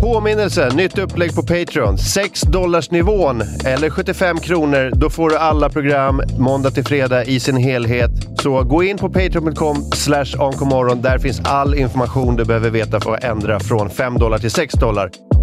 Påminnelse, nytt upplägg på Patreon. 6 nivån eller 75 kronor. Då får du alla program måndag till fredag i sin helhet. Så gå in på patreon.com slash. Där finns all information du behöver veta för att ändra från 5 dollar till 6 dollar.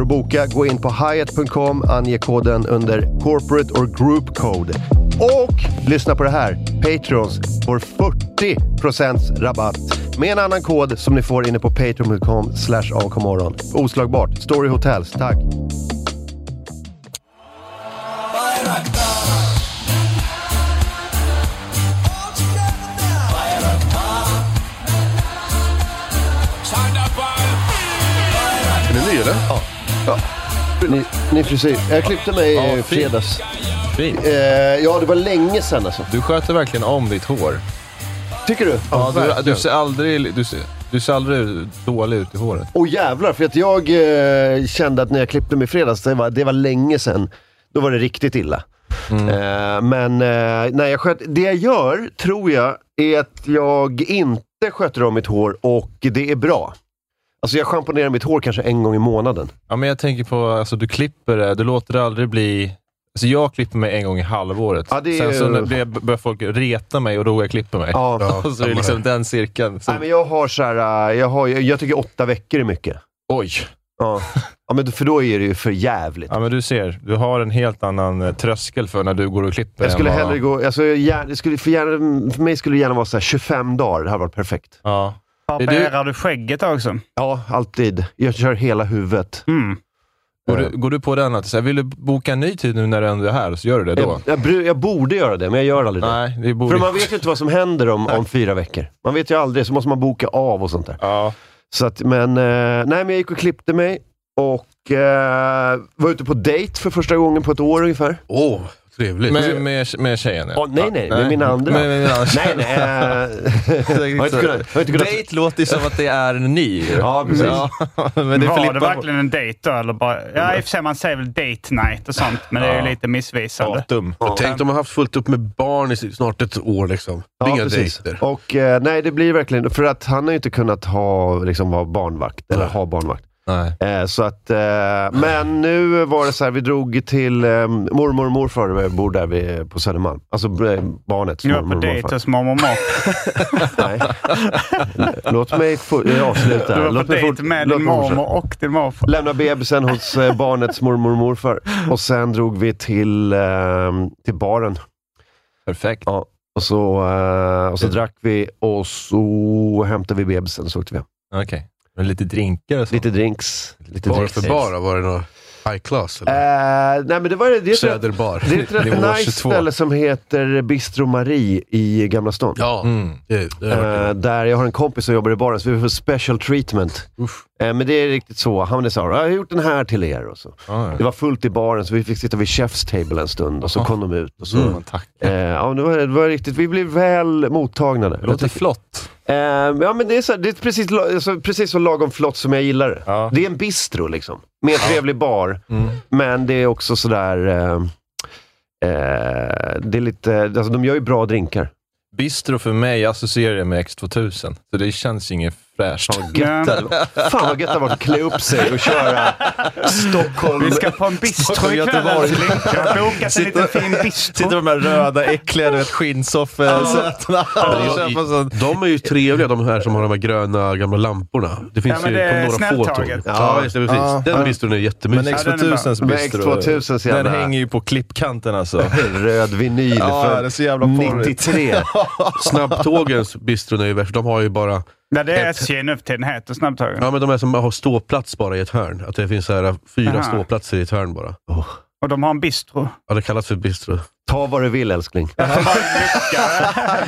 För att boka, gå in på hyatt.com, ange koden under corporate or group code. Och lyssna på det här! Patreons får 40% rabatt med en annan kod som ni får inne på patreon.com slash avkomorgon. Oslagbart. Story Hotels, tack! Ja. Ja. Ny, ny frisyr. Jag klippte mig Ja, i fredags. Fint. Eh, ja, det var länge sedan alltså. Du sköter verkligen om ditt hår. Tycker du? Ja, du, du, verkligen. ser aldrig, du, ser, du ser aldrig dålig ut i håret. Åh jävlar, för att jag eh, kände att när jag klippte mig i fredags, det var, det var länge sedan. Då var det riktigt illa. Mm. Eh, men eh, när jag sköt, det jag gör, tror jag, är att jag inte sköter om mitt hår och det är bra. Alltså jag schamponerar mitt hår kanske en gång i månaden. Ja, men jag tänker på, alltså du klipper det, du låter det aldrig bli... Alltså jag klipper mig en gång i halvåret. Ja, det är Sen så när- blir- börjar folk reta mig och då går jag och klipper mig. Ja. och så är det liksom den cirkeln. Så, Nej, men jag har så här, eh, jag, har, jag tycker åtta veckor är mycket. oj! Ja. ja, men för då är det ju för jävligt. Ja, men du ser, du har en helt annan eh, tröskel för när du går och klipper. Jag skulle vad- hellre gå, alltså, gärna, det skulle, för, gärna, för mig skulle det gärna vara så här 25 dagar, det hade varit perfekt. Ja. Barberar du skägget också? Ja, alltid. Jag kör hela huvudet. Mm. Går, du, går du på den att, vill du boka en ny tid nu när du ändå är här, så gör du det då? Jag, jag, jag borde göra det, men jag gör aldrig det. Nej, det borde... För man vet ju inte vad som händer om, om fyra veckor. Man vet ju aldrig, så måste man boka av och sånt där. Ja. Så att, men, eh, nej, men jag gick och klippte mig och eh, var ute på dejt för första gången på ett år ungefär. Åh, trevligt. Med, med, med tjejen ja. Åh, nej, nej, med min andra. Med, med min andra Nej, nej. eh, har inte kunnat... Jag har inte kunnat Date låter ju som att det är ny. Ja, precis. men det var Filippa- det verkligen en dejt då? Eller bara, ja, i och för sig man säger väl date night och sånt, men det är ju lite missvisande. Datum. Tänk de har haft fullt upp med barn i snart ett år liksom. Ja, Inga precis. dejter. Och eh, nej, det blir verkligen, för att han har ju inte kunnat ha, liksom, vara barnvakt, eller ha barnvakt. Nej. Eh, så att, eh, men nu var det så här, vi drog till eh, mormor och morfar, bor där vi, på Södermalm. Alltså eh, barnets Jag var mormor på och dejt morfar. hos mormor och morfar. Nej. Låt mig avsluta. Du var Låt på dejt med din mormor och din morfar. Lämna bebisen hos barnets mormor och morfar. Och sen drog vi till, eh, till baren. Perfekt. Ja. Och så, och så drack vi och så hämtade vi bebisen så åkte vi hem. Okej. Men lite drinkar och så. Lite drinks. Lite Bara drinks. för bara, var det någon high class? Eller? Eh, nej men det var det. är ett- Söderbar. Det är ett rätt nice 22. ställe som heter Bistro Marie i Gamla stan. Ja, Mm. det, det Eh, där jag har en kompis som jobbar i baren, så vi får special treatment. Uff. Eh, men det är riktigt så. Han här, jag har gjort den här till er. Och så. Ja, Det ja. var fullt i baren, så vi fick sitta vid chef's table en stund och så Aha. kom de ut. Och så. Mm. Tack. Eh, ja, det var, det var riktigt, vi blev väl mottagna. där. Det låter flott. Eh, ja, men det är, så, det är precis, alltså, precis så lagom flott som jag gillar det. Ja. Det är en bistro liksom, med en trevlig bar. Mm. Men det är också sådär, eh, Eh, det är lite, alltså de gör ju bra drinkar. Bistro för mig associerar jag med X2000, så det känns inget fräscht. Ja. Fan vad gött det har varit att klä upp sig och köra Stockholm. Vi ska på en bistro ikväll älskling. Jag har bokat en liten fin Sitter bistro. de här röda, äckliga. Ja, sån- De är ju trevliga, de här som har de här gröna gamla lamporna. Det finns Ja, men ju det några få tåg. snälltaget. Ja, just det, precis. Ja. Den bistron är Men jättemysig. Ja, den är X2000s bra. bistro, Men X2000 så den jävla- hänger ju på klippkanten alltså. Röd vinyl Ja, porrigt. 93. Snabbtågens bistron är ju värst. De har ju bara... Ja, det är SJ nu för tiden heter snabbtågen. Ja, men de är som har ståplats bara i ett hörn. Att det finns så här fyra Aha. ståplatser i ett hörn bara. Och de har en bistro. Ja, det kallas för bistro. Ta vad du vill älskling.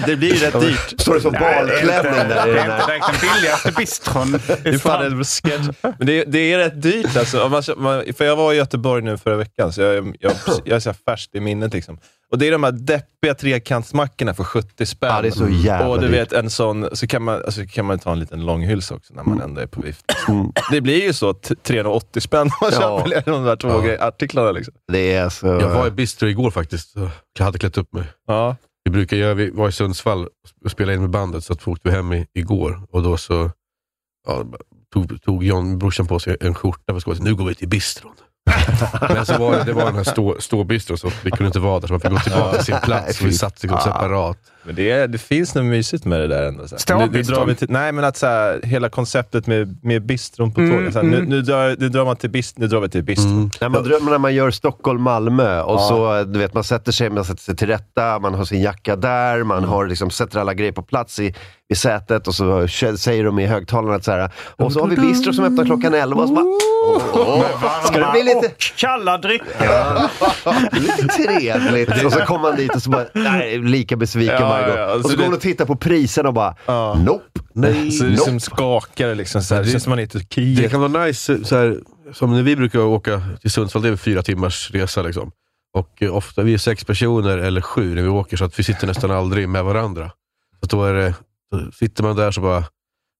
Det blir rätt dyrt. Står det som balklänning där Det är inte direkt den billigaste bistron. Det är fan en sketch. Men det, det är rätt dyrt alltså. För jag var i Göteborg nu förra veckan, så jag, jag, jag är så färskt i minnet. Liksom. Och det är de här deppiga trekantsmackorna för 70 spänn. Ja, det är så jävla Och du vet, en sån, så kan man, alltså, kan man ta en liten långhylsa också när man ändå är på vift. Mm. Det blir ju så, t- 380 spänn om man Ja. köper de där två Ja. artiklarna. Liksom. Det är så... Jag var i bistro igår faktiskt. Jag hade klätt upp mig. Ja. Vi brukar göra, vi var i Sundsvall och spelade in med bandet, så att åkte vi hem i, igår. Och då så ja, tog, tog John, brorsan, på sig en skjorta för skådespel. Nu går vi till bistron. Men så var det, det var den här stå, ståbistron, så vi kunde inte vara där, så man fick gå tillbaka till sin plats. Och vi satt liksom separat. Men det, är, det finns något mysigt med det där ändå. Så Nu, nu bistron? drar vi till, nej, men att så här, hela konceptet med, med bistron på tåget. Mm, så här, nu, mm. nu, drar, nu drar man till bist, nu drar vi till bistron. Mm. När man, drömmer när man gör Stockholm-Malmö och Ja. så, du vet, man sätter sig, man sätter sig till rätta, man har sin jacka där, man har liksom, sätter alla grejer på plats i, i sätet och så säger de i högtalarna att så här, och så har vi bistro som öppnar klockan 11 och så bara, ska det bli lite, Och kalla drycker. lite trevligt? Och så kommer man dit och så bara, nej, lika besviken Ja, varje gång. ja, och så så går det- man och tittar på priserna och bara, Ja. nope. Nej, Så det nope. liksom skakar liksom. Så här. Det Det- känns som man är i Det Turkiet. kan vara nice, så här, som när vi brukar åka till Sundsvall, det är fyra timmars resa. Liksom. Och eh, ofta, vi är sex personer eller sju när vi åker, så att vi sitter nästan aldrig med varandra. Så då, är det, då sitter man där så bara,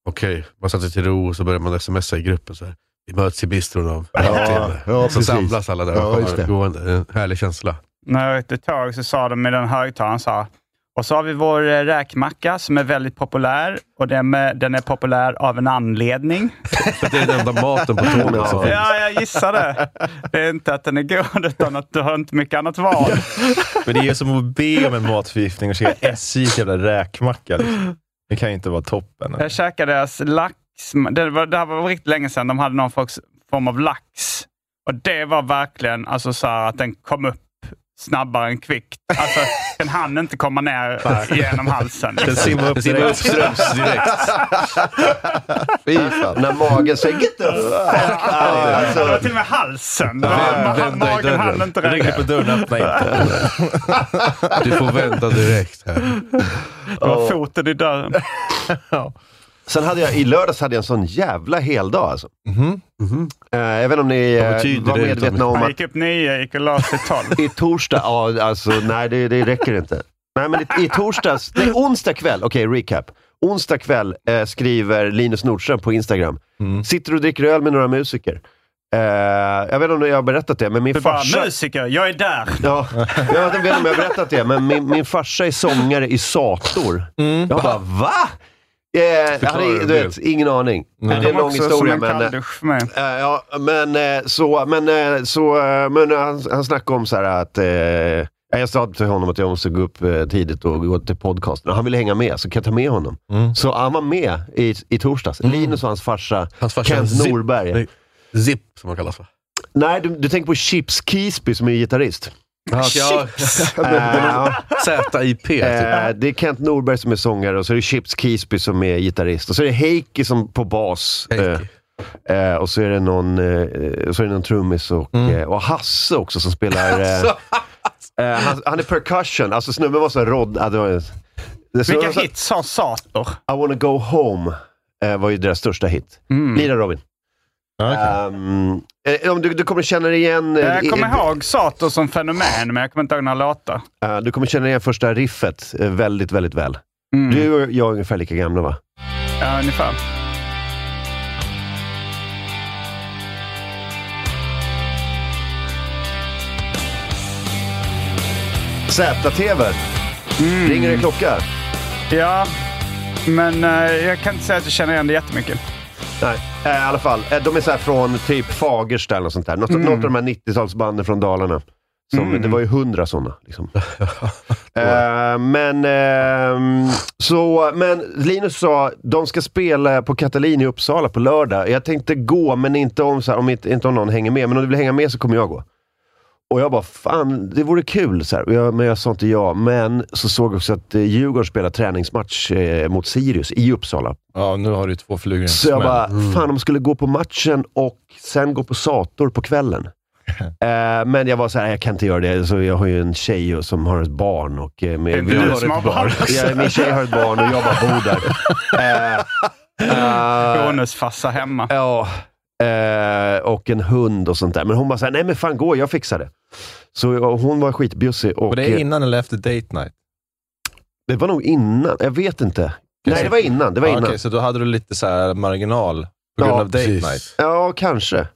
okej, man sätter sig till ro och så börjar man smsa i gruppen. Så här, vi möts i bistron om en Ja, timme. ja, så samlas alla där Ja, och har gående. Det är en härlig känsla. När jag ett tag så sa de i den högtalaren så här, och så har vi vår eh, räkmacka som är väldigt populär och den, med, den är populär av en anledning. Det är den enda maten på tåget som finns. Ja, jag gissar det. Det är inte att den är god, utan att du har inte mycket annat val. Men det är ju som att be om en matförgiftning och käka SJs jävla räkmacka. Liksom. Det kan ju inte vara toppen. Jag käkade deras lax. Det, var, det här var riktigt länge sedan de hade någon form av lax. Och det var verkligen alltså så här att den kom upp snabbare än kvickt. Alltså, den hann inte komma ner genom halsen. Den simmar upp direkt. uppströms direkt. Fy fan. När magen säger get the fuck out. Alltså, det var till och med halsen. Vänd- i Magen dörren. hann inte Ringde på dörren, öppna inte. Du får vända direkt här. Det var foten i dörren. Sen hade jag, i lördags hade jag en sån jävla heldag alltså. Eh, jag vet inte om ni betyder var medvetna om att gick upp nio, gick och la sig tolv. i torsdag, ja alltså nej det, det räcker inte. Nej men i, i torsdags, nej onsdag kväll, okej recap. Onsdag kväll eh, skriver Linus Nordström på Instagram. Sitter och dricker öl med några musiker. Eh, jag vet inte om jag har berättat det, men min Du bara, farsa... musiker, jag är där. Ja, jag vet inte om jag har berättat det, men min, min farsa är sångare i Sator. Jag bara, va? Eh, jag hade, du vet, ingen aning. Det är en lång historia, som en men... kalldusch för mig. Eh, ja, men eh, så, men, eh, så, eh, men han, han snackade om så här att eh, jag sa till honom att jag måste gå upp eh, tidigt och gå till podcasten. Han ville hänga med, så kan jag ta med honom. Så han var med i, i torsdags. Linus och hans farsa, Hans farsa Kent Zip. Norberg. Nej, Zip, som han kallas va? Nej, du, du tänker på Chips Keesby som är gitarrist. Ja. ZIP. Typ. Eh, det är Kent Norberg som är sångare och så är det Chips Keesby som är gitarrist. Och så är det Heikki som på bas. Eh, eh, och så är det någon, eh, så är det någon trummis och, eh, och Hasse också som spelar... Han, han är percussion, alltså snubben var så rodd... Var, Vilka hits har Sator? I wanna go home var ju deras största hit. Lira Robin. Ehm, eh, om du, du kommer känna igen... eh, Jag kommer eh, ihåg Sator som fenomen, men jag kommer inte ihåg några låtar. eh, du kommer känna igen första riffet väldigt, väldigt väl. Du och jag är ungefär lika gamla va? Ja, ungefär. ZTV. Ringer det klocka? Ja, men eh, jag kan inte säga att jag känner igen det jättemycket. Nej, eh, i alla fall. Eh, De är så här från typ Fagersta eller något sånt där. Något, något av de här 90-talsbanden från Dalarna. Som, Det var ju hundra sådana. Liksom. Eh, men, ehm, så, men Linus sa de ska spela på Katalin i Uppsala på lördag. Jag tänkte gå, men inte om, så här, om, inte, inte om någon hänger med. Men om du vill hänga med så kommer jag gå. Och jag bara, fan det vore kul. Så jag, men jag sa inte ja. Men så såg jag också att eh, Djurgården spelar träningsmatch eh, mot Sirius i Uppsala. Ja, nu har du två flugor Så jag bara, fan de skulle gå på matchen och sen gå på Sator på kvällen. Eh, men jag var så här, jag kan inte göra det. Så jag har ju en tjej och- som har ett barn. Och, eh, med, Det är inte du som har barn. Ja, min tjej har ett barn och jag bara bor där. Eh, eh, Bonusfarsa hemma. Ja, eh, och en hund och sånt där. Men hon bara såhär, nej men fan gå, jag fixar det. Så hon var skitbjussig. Och, Och det är innan eller efter date night? det var nog innan, jag vet inte. Nej, det var innan. Det var Ja, innan. Okej, så då hade du lite så här marginal på grund Ja, av date precis. night? Ja, kanske.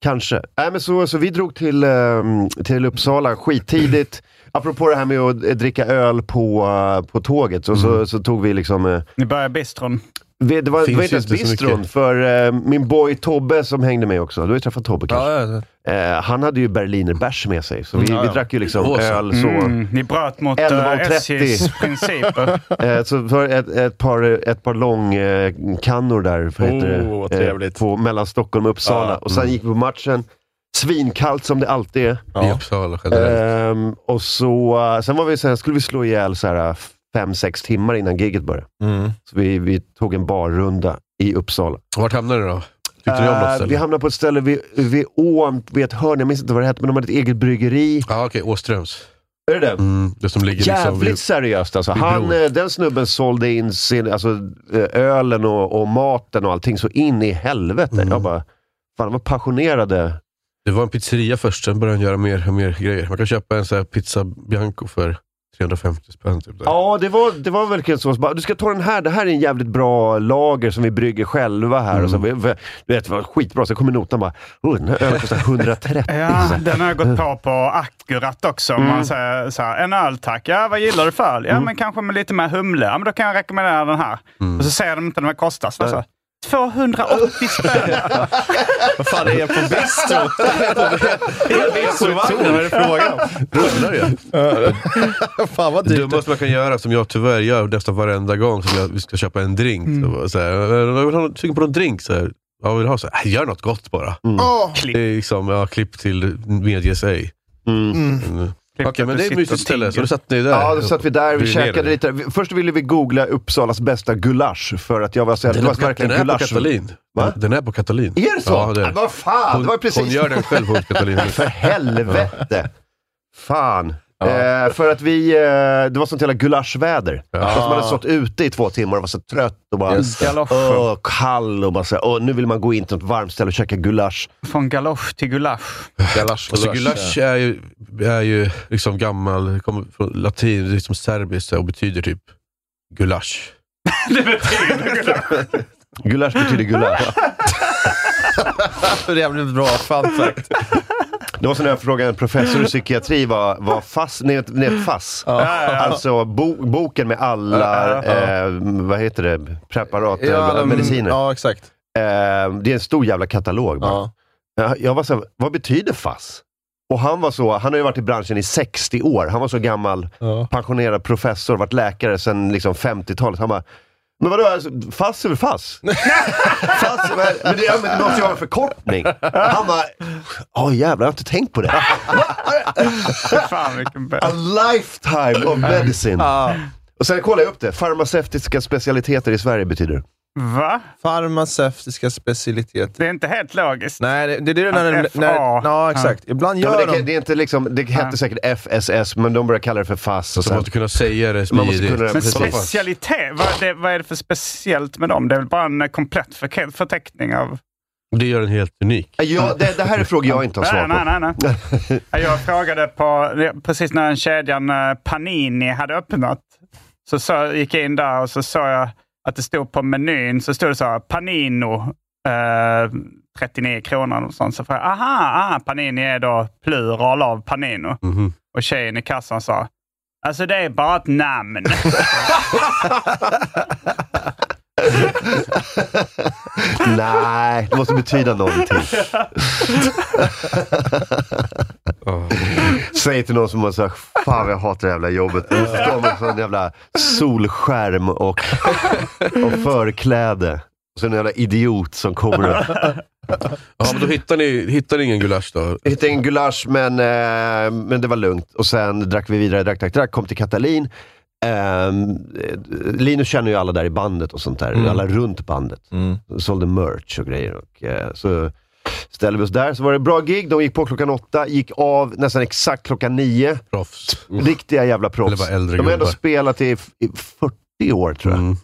Kanske. Nej, men så, så vi drog till, ehm, till Uppsala skittidigt. Apropå det här med att dricka öl på, eh, på tåget, och så, så tog vi liksom... eh, Ni börjar bistron. Det var, det var ju inte ens bistron, för eh, min boy Tobbe som hängde med också, du har ju träffat Tobbe kanske? Ja, ja, Eh, han hade ju berliner bärs med sig, så vi, Mm, ja, vi ja. drack ju liksom Åh, så. öl så. Mm, ni bröt mot 11.30. uh, SJs principer. Eh, så för ett, ett par, ett par lång eh, kannor där vad heter det? Oh, trevligt. på, mellan Stockholm och Uppsala. Ja, och sen gick vi på matchen. Svinkallt som det alltid är. I ja. Uppsala generellt. Ehm, och så, eh, sen var vi, sen skulle vi slå ihjäl så här, fem, sex timmar innan giget började. Mm. Så vi, vi tog en barrunda i Uppsala. Vart hamnade du då? Ställe? vi hamnade på ett ställe vid, vid ån, vid ett hörn, jag minns inte vad det hette, men de hade ett eget bryggeri. Ja, okej. Åströms. Är det det? Mm, det som ligger Jävligt liksom... seriöst alltså. vid Han, eh, den snubben sålde in sin, alltså, eh, ölen och, och maten och allting så in i helvete. Mm. Jag bara, fan de var passionerade. Det var en pizzeria först, sen började han göra mer och mer grejer. Man kan köpa en sån här pizza bianco för 350 spänn. Typ där. Ja, det var, det var verkligen så. Du ska ta den här, det här är en jävligt bra lager som vi brygger själva här. Och så, Mm. vi- vi- du vet, det var skitbra. Så kommer notan bara, oh, den här ölen kostar 130. Ja, den har jag gått på på Akkurat också. Om Man säger så här, en öl tack. Ja, vad gillar du för öl? Ja, men kanske med lite mer humle. Ja, men då kan jag rekommendera den här. Och så säger de inte vad den kostar. Så så, 280 spänn. Vad fan är jag på bistro? Bistrovagnen? Vad är det frågan om? Rullar det? Fan vad Det dyrt. dummaste man kan göra, som jag tyvärr gör nästan varenda gång som jag, vi ska köpa en drink. Mm. Så här, jag vill ha sugen på någon drink. Så här, jag vill ha så här, "Äh, gör något gott bara. Klipp. Det är liksom, ja, klipp till medges ej. Mm. Mm. Okej, men att det är ett mysigt ställe. Så du satt ni där? Ja, då satt vi där, vi käkade lite. Först ville vi googla Uppsalas bästa gulasch, för att jag var så Den det var på, den verkligen är på gulasch. Katalin. Va? Den är på Katalin. Är det så? Ja, det är vad fan, Hon, det var precis... hon gör den själv på Katalin. För helvete! Fan. Eh, för att vi, eh, det var sånt jävla gulaschväder. Ja. Fast man hade stått ute i två timmar och var så trött och bara åh, kall och bara så, åh, nu vill man gå in till något varmt ställe och käka gulasch. Från galosch till gulasch. Gulasch, Alltså gulasch är ju, är ju liksom gammal, kommer från latin, liksom serbiskt och betyder typ gulasch. Det betyder gulasch. Gulasch betyder gulasch. Det är jävligt bra fun fact. Det var som när jag frågade en professor i psykiatri vad, vad FASS, ni vet, ni vet FASS? Alltså bo, boken med alla, eh, vad heter det, preparat, de- mediciner. Ja, exakt. Eh, det är en stor jävla katalog bara. Ja. Jag- var så här, vad betyder FASS? Och han var så, han har ju varit i branschen i 60 år. Han var så gammal, Ja. pensionerad professor, varit läkare sedan liksom 50-talet. Han bara, men vadå, alltså, FASS är väl FASS? FASS väl, men, det, men måste ju vara en förkortning. Han bara, åh jävlar, jag har inte tänkt på det. Fan A lifetime of medicine. Och sen kollade jag upp det. Farmaceutiska specialiteter i Sverige betyder det. Va? Farmaceutiska specialiteter. Det är inte helt logiskt. Nej, det, det är det när, när, FA. Ja, exakt. Ibland Ja, gör men det, de... det, är inte liksom, det hette Ja. säkert FSS, men de börjar kalla det för FASS. Och Så man sen, måste kunna säga det Man måste smidigt. kunna- Men specialitet, vad är, det, vad är det för speciellt med dem? Det är väl bara en komplett för, förteckning av... Det gör den helt unik. ja, det, det här är frågor jag inte har svar på. nej, nej. nej. Jag frågade på, precis när den kedjan eh, Panini hade öppnat, så, så gick jag in där och så såg jag att det stod på menyn, så stod det så här, Panino, eh, 39 kronor. Och sånt. Så frågade jag, aha, aha, Panini är då plural av Panino. Mhm. Och tjejen i kassan sa, Alltså det är bara ett namn. Nej, det måste betyda någonting. Säg till någon som har sagt, fan jag hatar det jävla jobbet. Nu står man på en jävla solskärm och, och förkläde. Och så en jävla idiot som kommer och Ja, men då hittar ni, hittar ni ingen gulasch då? Jag hittade en gulasch, men, eh, men det var lugnt. Och sen drack vi vidare, drack, drack, drack. Kom till Katalin. Ehm, Linus känner ju alla där i bandet och sånt där. Mm. Alla runt bandet. Mm. Sålde merch och grejer. Och, eh, så ställde vi oss där. Så var det bra gig. De gick på klockan åtta, gick av nästan exakt klockan nio. Proffs. Riktiga jävla proffs. Eller bara äldre De har ändå spelat i, i 40 år tror jag. Mm.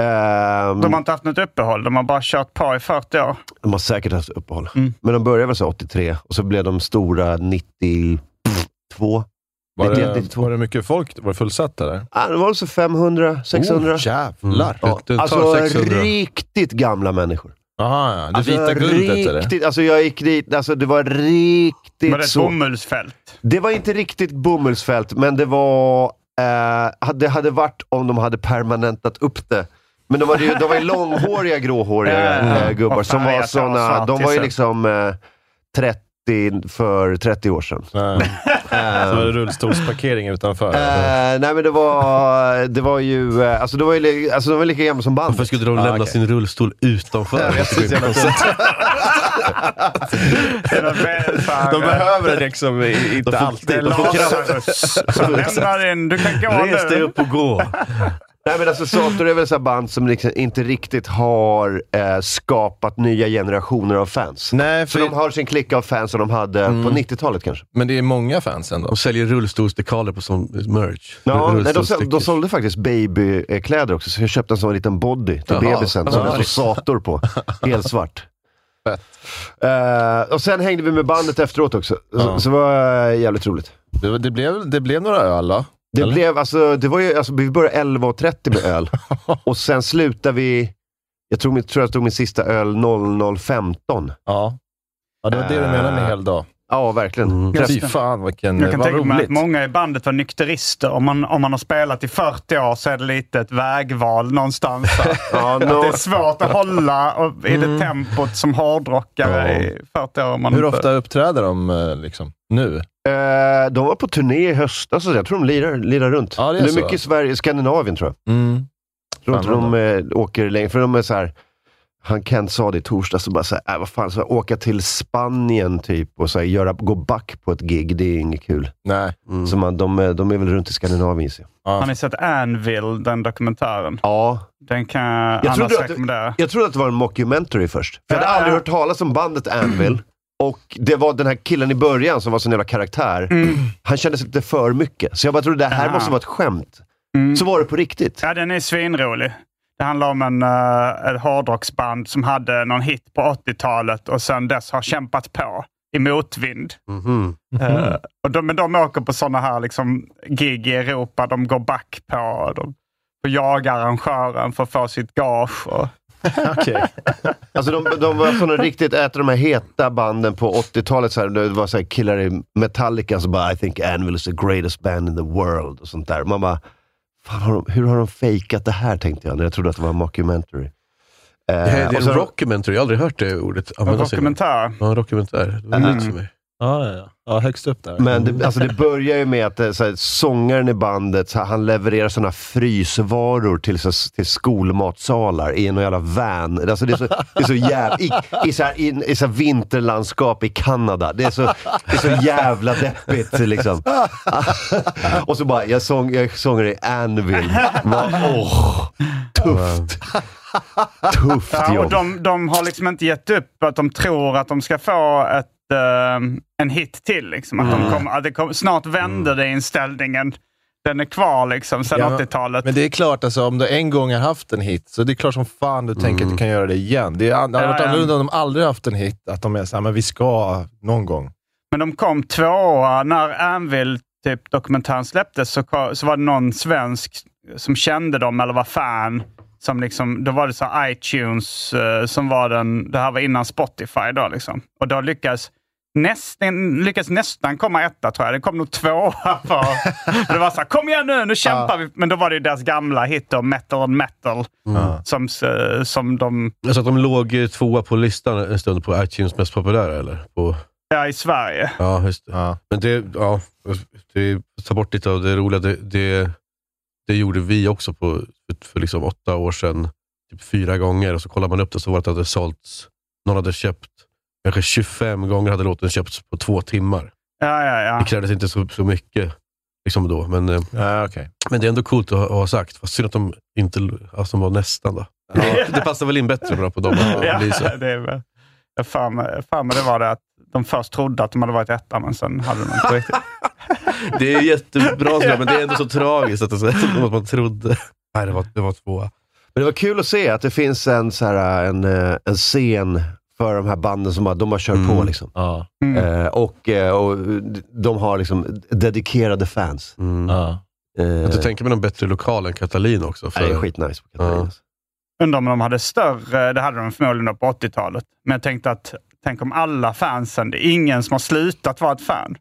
Ehm, De har inte haft något uppehåll. De har bara kört på i 40 år. De har säkert haft uppehåll. Mm. Men de började väl så 83 och så blev de stora 92. Var 91, det, 92. var det mycket folk? Var det fullsatt eller? Ah, det var väl så 500, 600. Oh, jävlar! Ja, Det tar alltså 600. riktigt gamla människor. Aha, ja. Det Alltså, vita guldet eller? riktigt, Alltså jag gick dit, alltså det var riktigt Var det ett så. bomullsfält? Det var inte riktigt bomullsfält, men det var... Eh, det hade varit om de hade permanentat upp det. Men de var ju, de var ju långhåriga, gråhåriga Ja, ja, ja. eh, gubbar som var såna, De var ju liksom eh, 30 för 30 år sedan. Nej. Så var det rullstolsparkering utanför? Eh, nej men det var, det var ju, eh, alltså, det var ju alltså, de var lika gamla som bandet. Varför skulle de Ah, lämna okej. sin rullstol utanför? De behöver det liksom i- inte De får- alltid. Det är De får kraft. Du kan gå Res dig upp och gå. Nej men alltså Sator är väl så band som liksom inte riktigt har eh, skapat nya generationer av fans. Nej, Så för, de har sin klick av fans som de hade Mm. på 90-talet kanske. men det är många fans ändå. De säljer rullstolsdekaler på som merch. Ja, nej, de, sål- Rullstolsstickers. de sålde faktiskt babykläder också, så jag köpte en sån liten body till Jaha. bebisen som det står Sator på. Helt svart. Fett. Eh, och sen hängde vi med bandet efteråt också, så, Ja. så det var eh, jävligt roligt. Det, det, blev, det blev några öl då? Det Eller? blev, alltså, det var ju, alltså, vi började 11.30 med öl och sen slutade vi, jag tror, min- tror jag tog min sista öl 00.15. Ja. Ja, det var det du menade med hel dag. Ja, verkligen. Mm. Fy fan vilken, Jag kan vad tänka mig roligt. att många i bandet var nykterister. Om man, om man har spelat i 40 år så är det lite ett vägval någonstans. Ja, Att nå- det är svårt att hålla och i det tempot som hårdrockare Ja. i 40 år. Man Hur inte- ofta uppträder de eh, liksom, nu? Eh, de var på turné i höstas, så jag tror de lirar, lirar runt. Ja, det är är så. mycket i Sverige, Skandinavien tror jag. Mm. Jag tror inte de eh, åker längre, för de är så här. Han Kent sa det i torsdags, så bara så här, äh, vad fan, så här, åka till Spanien typ och så här, göra, gå back på ett gig, det är inget kul. Nej. Mm. Så man, de, är- de är väl runt i Skandinavien gissar jag. Har ni sett Anvil, den dokumentären? Ja, Den kan jag, du- rekommendera. jag trodde att det var en mockumentary först. För jag hade Ja, aldrig ja. hört talas om bandet Anvil. Och det var den här killen i början som var sån jävla karaktär. Han kändes lite för mycket. Så jag bara trodde det här Ja. måste vara ett skämt. Mm. Så var det på riktigt. Ja, den är svinrolig. Det handlar om en, uh, ett hårdrocksband som hade någon hit på 80-talet och sen dess har kämpat på i motvind. Mhm. Eh, och de, men de åker på sådana här liksom, gig i Europa. De går back på. De får jaga arrangören för att få sitt gage. Och, Okej. Alltså de, de var såna riktigt, av de här heta banden på 80-talet, så här, det var så här killar i Metallica som bara I think Anvil is the greatest band in the world och sånt där. Man bara, fan, har de, hur har de fejkat det här tänkte jag när jag trodde att det var en mockumentary. Eh, Det här- det är och en så- rockumentary, jag har aldrig hört det ordet användas. innan. dokumentär. Ja, en rockumentär. Det var Mm. nytt för mig. Ja, ja, ja. ja, högst upp där. Men det, alltså det börjar ju med att eh, så här, sångaren i bandet, så här, han levererar såna frysvaror till, så, till skolmatsalar i en jävla van. Alltså det är så, det är så jävla... I, i, så här, i, i så här vinterlandskap i Kanada. Det är så, det är så jävla deppigt liksom. Och så bara, jag, sång, jag sånger i Anvil. Bara, Åh, tufft. Tufft Ja, och jobb. de, de har liksom inte gett upp. Att de tror att de ska få ett, en hit till. Liksom. Att de kommer, att det kommer, snart vänder det inställningen. Den är kvar liksom sedan Ja, men- 80-talet. Men det är klart, alltså, om du en gång har haft en hit, så det är klart som fan du tänker att du kan göra det igen. Det, hade Ja, varit ja. annorlunda om de aldrig haft en hit, att de är såhär, men vi ska någon gång. Men de kom tvåa när Anvil typ, dokumentären släpptes. Så, så var det någon svensk som kände dem eller var fan. Som liksom, då var det så iTunes eh, som var den, det här var innan Spotify då liksom. Och då lyckades nästan, lyckades nästan komma etta tror jag. Det kom nog tvåa. För, för det var så här, kom igen nu, nu kämpar vi. Men då var det ju deras gamla hit då, Metal on Metal. Som, eh, som de, Alltså att de låg tvåa på listan en stund på iTunes mest populära, eller? På, ja, i Sverige. ja, just det. Ja. Men det, ja, det tar bort lite av det roliga. Det, det, det gjorde vi också på, för, för liksom åtta år sedan, typ fyra gånger. Och så kollar man upp det så var det att det hade sålts, någon hade köpt, kanske 25 gånger hade låten köpts på två timmar. Ja, ja, ja. Det krävdes inte så, så mycket liksom då, men, eh, Ja, okej. men det är ändå coolt att ha, ha sagt. Fast synd att de inte alltså, de var nästan. Då. Ja, det passar väl in bättre bara på dem Ja, det är väl, jag för mig, för mig det var det att de först trodde att de hade varit etta, men sen hade de inte riktigt. Det är jättebra men det är ändå så tragiskt att, det, att man trodde. Nej, det var, det var tvåa. Men det var kul att se att det finns en, så här, en, eh, en scen för de här banden som bara, de har kört på. Mm. Liksom. Ja. Eh, och, eh, och de har liksom dedikerade fans. Mm. Ja. Eh, Jag tänker mig någon bättre lokal än Katalin också. För, nej, det är skitnice på Katarinas. Undrar om de hade större, det hade de förmodligen på 80-talet. Men jag tänkte att, tänk om alla fansen, det är ingen som har slutat vara ett fan.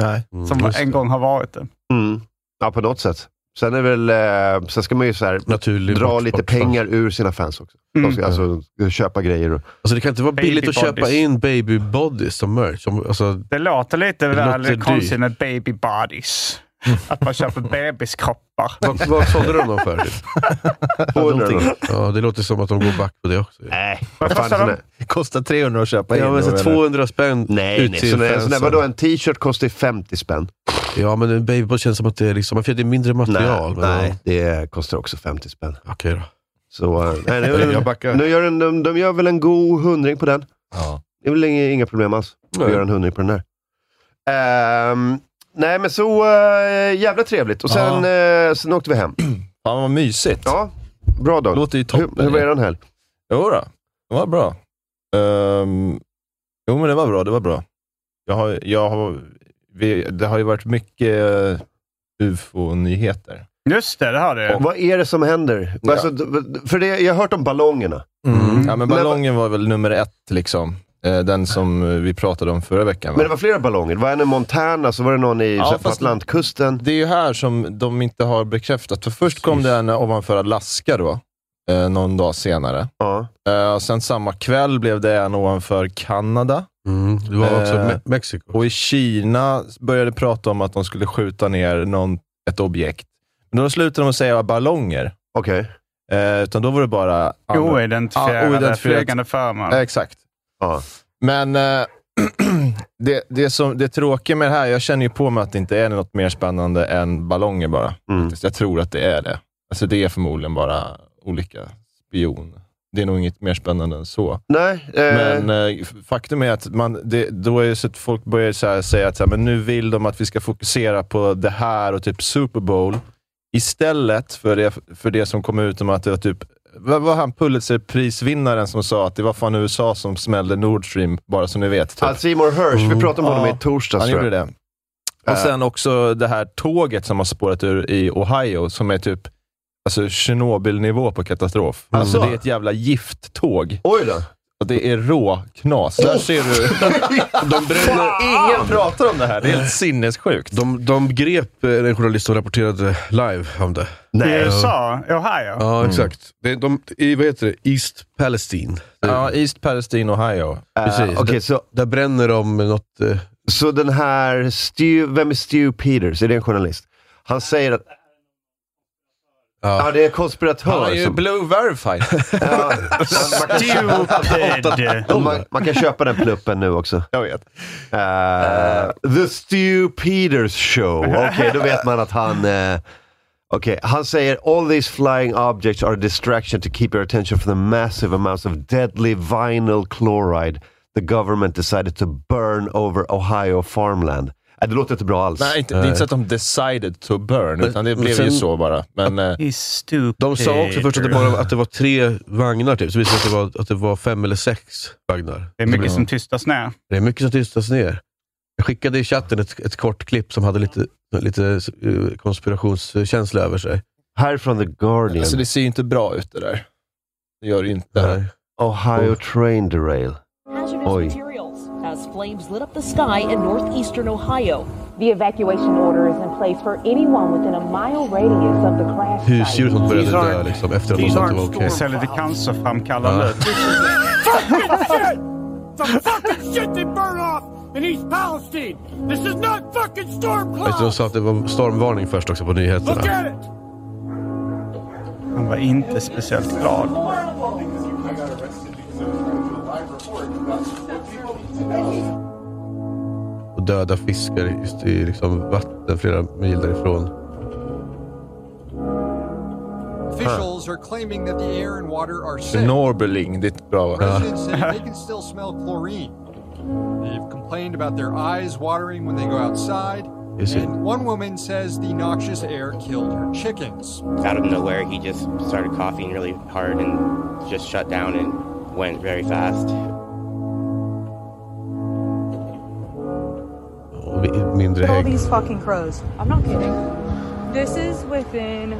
Nej. Mm, Som just en det. gång har varit det. Mm. Ja, på något sätt. Sen, är väl, eh, sen ska man ju så här, Naturlig dra bort- lite bortfall. pengar ur sina fans också. Mm. De ska alltså köpa grejer. Och, Alltså, det kan inte vara Baby billigt att köpa in baby bodies som merch. Som, alltså, Det låter lite Det väl låter konstigt dyrt. med baby bodies. Att man köper bebiskroppar. vad, vad sålde de dem för? Typ? 200 då? Ja, det låter som att de går back på det också. Nej, Vad kostar de? kostar 300 att köpa in. Ja, men då, så eller? 200 spänn Nej, ut nej. till fansen. vadå, en t-shirt kostar ju 50 spänn. Ja, men en babybody känns som att det är, liksom, för det är mindre material. nej, men, nej, det kostar också 50 spänn. Okej då. Så, eh, nej, nu, nu gör en, de, de gör väl en god hundring på den. Ja. Det är väl inga, inga problem alls att Nej. göra en hundring på den där. Ehm, nej, men så uh, jävla trevligt. Och sen, eh, sen åkte vi hem. Fan vad mysigt. Ja, bra dag. Låter ju toppen. hur, hur var eran helg? Jo då, det var bra. Ehm, jo, men det var bra. Det var bra. Jag har, jag har, vi, det har ju varit mycket uh, ufo-nyheter. Just det, det har du. Vad är det som händer? Ja. Alltså, för det, jag har hört om ballongerna. Mm. Ja, men ballongen var väl nummer ett, liksom. Eh, den som eh, vi pratade om förra veckan. Va? Men det var flera ballonger. Det var en i Montana, så var det någon i Ja, Atlantkusten. Det är ju här som de inte har bekräftat. För först kom Precis. det en ovanför Alaska då, eh, någon dag senare. Ja. Eh, och sen samma kväll blev det en ovanför Kanada. Mm. Det var också Eh, Me- Mexiko. Och i Kina började prata om att de skulle skjuta ner någon, ett objekt. Men då slutade de att säga ballonger. Okej. Eh, utan då var det bara... Oidentifierade Ja, oidentifierat. flygande föremål. Eh, exakt. Ja. Men eh, det, det, som, det tråkiga med det här, jag känner ju på mig att det inte är något mer spännande än ballonger bara. Mm. Jag tror att det är det. Alltså det är förmodligen bara olika spion. Det är nog inget mer spännande än så. Nej. Eh, Men eh, faktum är att man, det, då är så att folk börjar så säga att så här, men nu vill de att vi ska fokusera på det här och typ Super Bowl istället för det, för det som kom ut om att det var typ var han Pulitzer-prisvinnaren som sa att det var fan USA som smällde Nord Stream, bara så ni vet. Typ. Al Seymour Hirsch, vi pratade om honom Ja, i torsdags Han gjorde det. Och Eh. sen också det här tåget som har spårat ur i Ohio, som är typ alltså Tjernobyl-nivå på katastrof. Alltså Asså? det är ett jävla gifttåg. Oj då. Och det är rå knas. Där ser du. De, bränner, Ingen pratar om det här. Det är helt sinnessjukt. de, de grep eh, en journalist som rapporterade live om det. I Nej. USA, Ohio. Ja, exakt. Det, de, I, vad heter det? East Palestine. Ja, East Palestine, Ohio. Eh, precis. Okej, så, Där bränner de något... Eh, så den här Stu, vem är Stu Peters? Är det en journalist? Han säger att, ja ja. det är en Han konspiratör. är ju som, blue verified. ja, man, kan köpa, Stupid. man, man kan köpa den pluppen nu också. Jag vet. Eh, the Stu Peters show. Okej, då vet man att han... eh, Okej, han säger “All these flying objects are a distraction to keep your attention from the massive amounts of deadly vinyl chloride the government decided to burn over Ohio farmland”. Äh, det låter inte bra alls. Nej, inte, det är inte så att de decided to burn, utan det men blev sen- ju så bara. Men eh. De sa också först att det, bara, att det var tre vagnar, typ. så visade det sig att det var, att det var fem eller sex vagnar. Det är mycket som tystas ner. Det är mycket som tystas ner. Jag skickade i chatten ett, ett kort klipp som hade lite, lite eh, konspirationskänsla över sig. Här från The Guardian. alltså, det ser ju inte bra ut det där. Det gör det ju inte. Nej. Ohio train derail. Oj. Materials. as flames lit up the sky in northeastern Ohio. The evacuation order is in place for anyone within a mile radius of the crash Husdjur som började These dö aren't- liksom, efter att de these sa att det aren't var okej. Det ser lite cancerframkallande ut. fucking shit! The fucking shit they burn off in East Palestine! This is not fucking storm Vet du, de clouds! sa att det var stormvarning först också på nyheterna. Look at it! Han var inte speciellt glad. Och döda fiskar just i liksom vatten flera mil därifrån. Officials are claiming that the air and water are safe. Norberling, det är bra va? Residents say they can still smell chlorine. They've complained about their eyes watering when they go outside. Is it- And one woman says the noxious air killed her chickens. out of nowhere, he just started coughing really hard and just shut down and went very fast. Mindre Look at all hägg. these fucking crows. I'm not kidding. This is within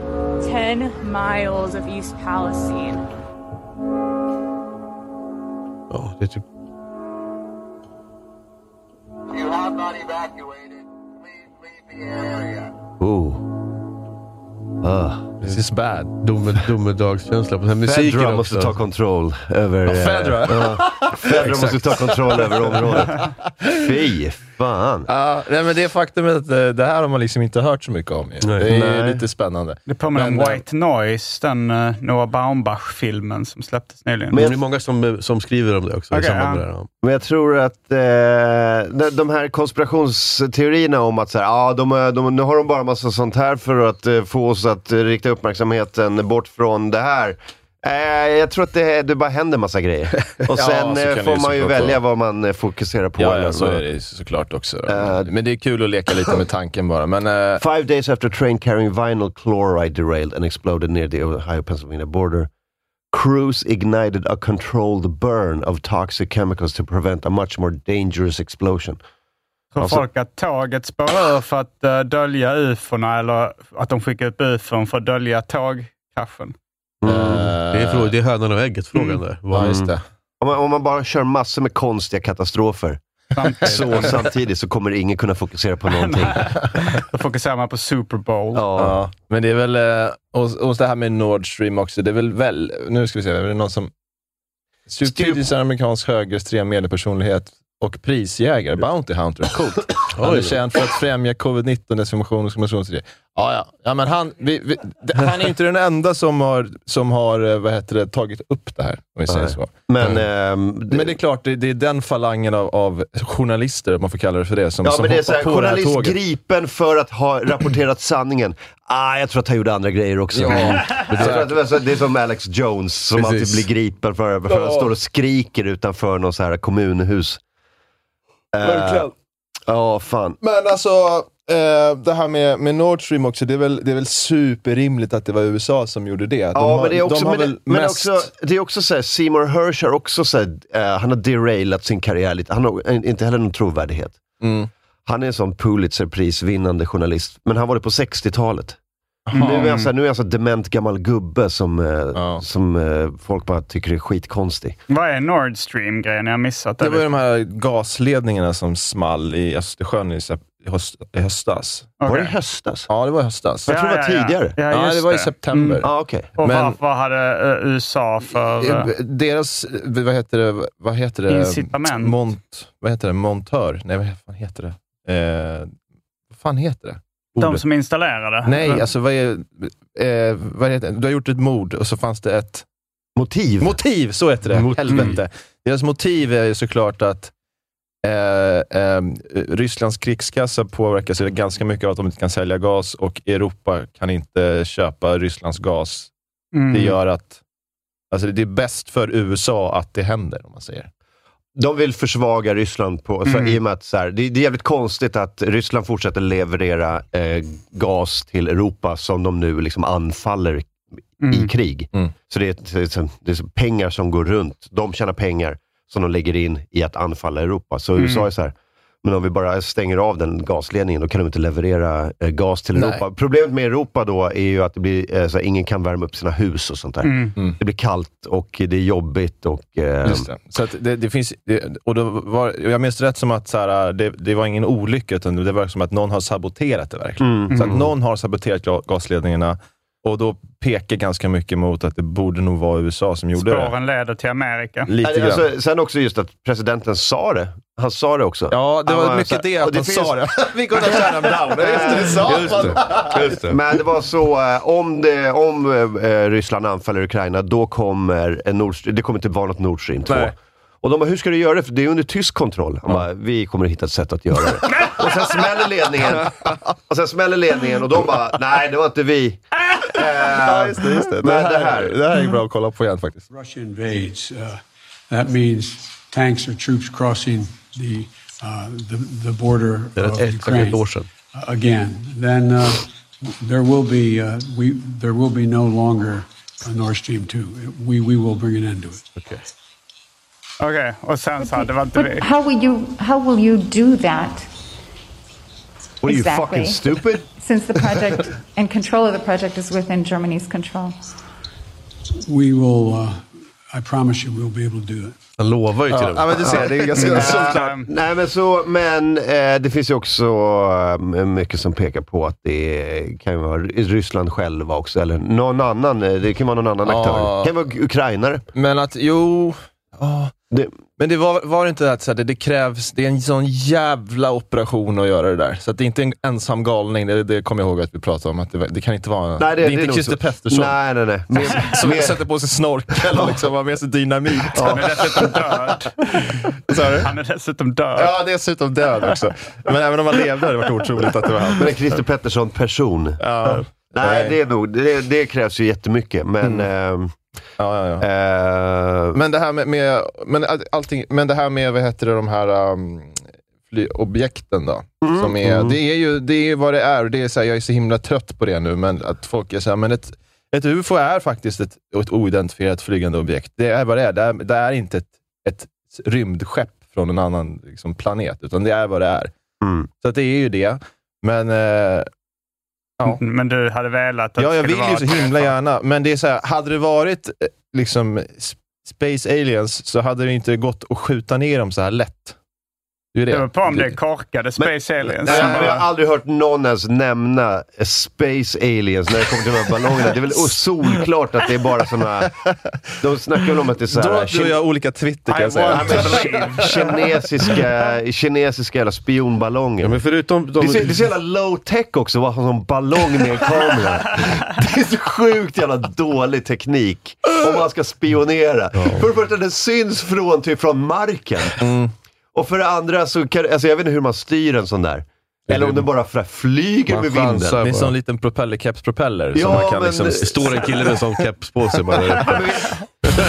10 miles of East Palestine. Ja, det är typ... You have not evacuated. Please leave the area. Oh. Ah. This is bad. Dome, domedagskänsla på den här musiken Fedra också. måste ta kontroll över... Ja, Fedra. eh, ja. Fedra måste ta kontroll över området. Fy fan. Ja, nej, men det faktumet att eh, det här har man liksom inte hört så mycket om. Ju. Nej. Det är Nej. lite spännande. Det påminner om eh, White Noise, den uh, Noah Baumbach-filmen som släpptes nyligen. Men det är många som, som skriver om det också med ja. det här. Men jag tror att eh, de- här konspirationsteorierna om att så här, ah, de, de, nu har de bara massa sånt här för att eh, få oss att rikta uppmärksamheten bort från det här. Eh, jag tror att det, det bara händer massa grejer. Och Ja, sen så eh, får man ju välja vad man eh, fokuserar på. Ja, ja, så är det ju såklart också. Eh, men det är kul att leka lite med tanken bara. Men, eh, Five days after a train carrying vinyl chloride derailed and exploded near the Ohio-Pennsylvania border, crews ignited a controlled burn of toxic chemicals to prevent a much more dangerous explosion. Tror Alltså- folk att tåget spårar ur för att uh, dölja ufona eller att de skickar upp ufon för att dölja tågkraschen? Det är, det är hönan och ägget-frågan Mm. där. ja, just det. Om man, om man bara kör massor med konstiga katastrofer Samtidigt. så samtidigt så kommer ingen kunna fokusera på någonting. Då fokuserar man på Super Bowl. Ja. Ja, men det är väl, eh, och, och det här med Nord Stream också, det är väl, väl nu ska vi se, är det någon som... Subsidies är amerikansk högerextrem mediepersonlighet och prisjägare, Bounty Hunter, coolt. Han är känd för att främja covid-19, desinformation och kommunikationsidé. Ja, ja. ja men han, vi, vi, det- han är inte den enda som har, som har eh, vad heter det, tagit upp det här, om vi säger så. Men, ehm, Men det är klart, det, det är den falangen av, av journalister, om man får kalla det för det, som, ja, som men det är så här, på det här journalist tåget. gripen för att ha rapporterat sanningen. Ah, jag tror att han gjorde andra grejer också. Ja, det, är det som Alex Jones som Precis. alltid blir gripen för, för att han står och skriker utanför något så här kommunhus. Eh, Verkligen. Ja, fan. Men alltså, eh, det här med, med Nord Stream också, det är, väl, det är väl superrimligt att det var USA som gjorde det. De Ja, har, men det är också, de men, väl men mest... också, det är också så här, Seymour Hersh har också så här, eh, han har derailat sin karriär lite. Han har inte heller någon trovärdighet. Mm. Han är en sån Pulitzerprisvinnande journalist, men han var det på 60-talet. Mm. Nu är han så här, nu är han så dement gammal gubbe som, eh, Ja. som eh, folk bara tycker är skitkonstig. Vad är Nord Stream-grejen? Jag har missat det. Det var ju de här gasledningarna som small i Östersjön i, höst, i höstas. Var det i höstas? Ja, det var i höstas. Jag tror det var tidigare. Ja, Ja, just det var i september. Ja, okej. Och Men- varför hade eh, USA för... Deras, vad heter det, vad heter det? Incitament. Mont, vad heter det? Montör? Nej, vad fan heter det? Eh, vad fan heter det? De som installerade? Nej, alltså vad är, eh, vad heter det? Du har gjort ett mord och så fanns det ett Motiv. motiv, så heter det. Motiv. Helvete. Deras motiv är ju såklart att eh, eh, Rysslands krigskassa påverkas ganska mycket av att de inte kan sälja gas och Europa kan inte köpa Rysslands gas. Mm. Det gör att alltså det är bäst för USA att det händer, om man säger. De vill försvaga Ryssland på, för, Mm. i och med att så här, det, det är jävligt konstigt att Ryssland fortsätter leverera eh, gas till Europa som de nu liksom anfaller i Mm. krig. Mm. Så det är, det, är, det är pengar som går runt. De tjänar pengar som de lägger in i att anfalla Europa. Så Mm. USA är så här, Men om vi bara stänger av den gasledningen, då kan de inte leverera eh, gas till Nej. Europa. Problemet med Europa då är ju att det blir, eh, så här, ingen kan värma upp sina hus och sånt där. Mm. Det blir kallt och det är jobbigt. Och, eh, Just det. Så att det, det finns, det, och då var, jag minns rätt som att så här, det, det var ingen olycka, utan det var som att någon har saboterat det verkligen. Mm. Så att någon har saboterat ga- gasledningarna och då pekar ganska mycket mot att det borde nog vara USA som gjorde det. Spåren leder till Amerika. Lite grann. alltså, sen också just att presidenten sa det. Han sa det också. Ja, det var mycket det att och han finns- sa det. Vi kunde shut them down. Just det, det sa Just det. Just det. Men det var så, eh, om, det, om eh, Ryssland anfaller Ukraina, då kommer en Nord, Stream- det kommer inte vara något Nord Stream 2. Nej. Och de bara, hur ska du göra det? För det är under tysk kontroll. Han bara, vi kommer att hitta ett sätt att göra det. och sen smäller ledningen. Och sen smäller ledningen och de bara, nej det var inte vi. Ja, just det. Just det. Det, Men här, det här- det här är bra att kolla på igen faktiskt. Russia invades, uh, that means tanks or troops crossing the, uh, the, the border Det är of Ukraine år sedan. uh, again. Then uh, there will be uh, we there will be no longer a Nord Stream two. We we will bring an end to it. Okay. Okej, och sen så, det var inte vi. how will you how will you do that What are you Exactly. fucking stupid? since the project and control of the project is within Germany's control? We will. Uh, I promise you, we'll be able to do it. Han lovar ju till Ja, dem. ja, men du ser, det är ganska solklart. Nej men så, men eh, det finns ju också eh, mycket som pekar på att det kan ju vara Ryssland själva också, eller någon annan. eh, Det kan vara någon annan Ja. aktör. Det kan vara ukrainare. Men att, jo... ja. Det, Men det var, var det inte att så det, det krävs, det är en sån jävla operation att göra det där. Så att det är inte en ensam galning, det, det kommer jag ihåg att vi pratade om. Att det, det kan inte vara, Nej, det, är nog inte Christer. Pettersson Nej, nej, nej. Mer, som mer, sätter på sig snorkel och liksom har med sig dynamit. Han är dessutom död. Du? Han är dessutom död. Ja, dessutom död också. Men även om han levde hade det varit otroligt att det var han. men en Christer Pettersson-person. Ja. Nej, det, är nog, det, det krävs ju jättemycket, men... ehm, Ja, ja, ja. eh, Men det här med, med, men all- allting, men det här med vad heter det, de här um, objekten då. Mm. Som är, Det är ju det är vad det är. Det är så här, jag är så himla trött på det nu, men att folk är så här, men ett, ett UFO är faktiskt ett, ett oidentifierat flygande objekt. Det är vad det är. Det är, det är inte ett, ett rymdskepp från en annan liksom, planet, utan det är vad det är. mm. Så att det är ju det. Men eh, Ja. Men du hade velat att Ja, jag vill ju så himla gärna. Men det är så här, hade det varit eh, liksom Space Aliens så hade det inte gått att skjuta ner dem så här lätt. Det är Det det. var på om det är korkade Space Aliens. Nej, men jag har bara- aldrig hört någon ens nämna Space Aliens när det kommer till de här ballongerna. Det är väl solklart att det är bara såna... De snackar väl om att det är så Då här... har du och jag olika Twitter kan I jag säga. kinesiska, kinesiska jävla spionballonger. Ja, men förutom de, Det är, så, det är så jävla low tech också, att ha en ballong med en kamera. Det är så sjukt jävla dålig teknik om man ska spionera. För det första, den syns från, typ från marken. Mm. Och för det andra så kan, alltså jag vet inte hur man styr en sån där. Eller om den bara fra- flyger Man med vinden. Det är en sån liten propellerkeps-propeller. Ja, som man kan men- liksom, det står en kille med en sån keps på sig bara där uppe.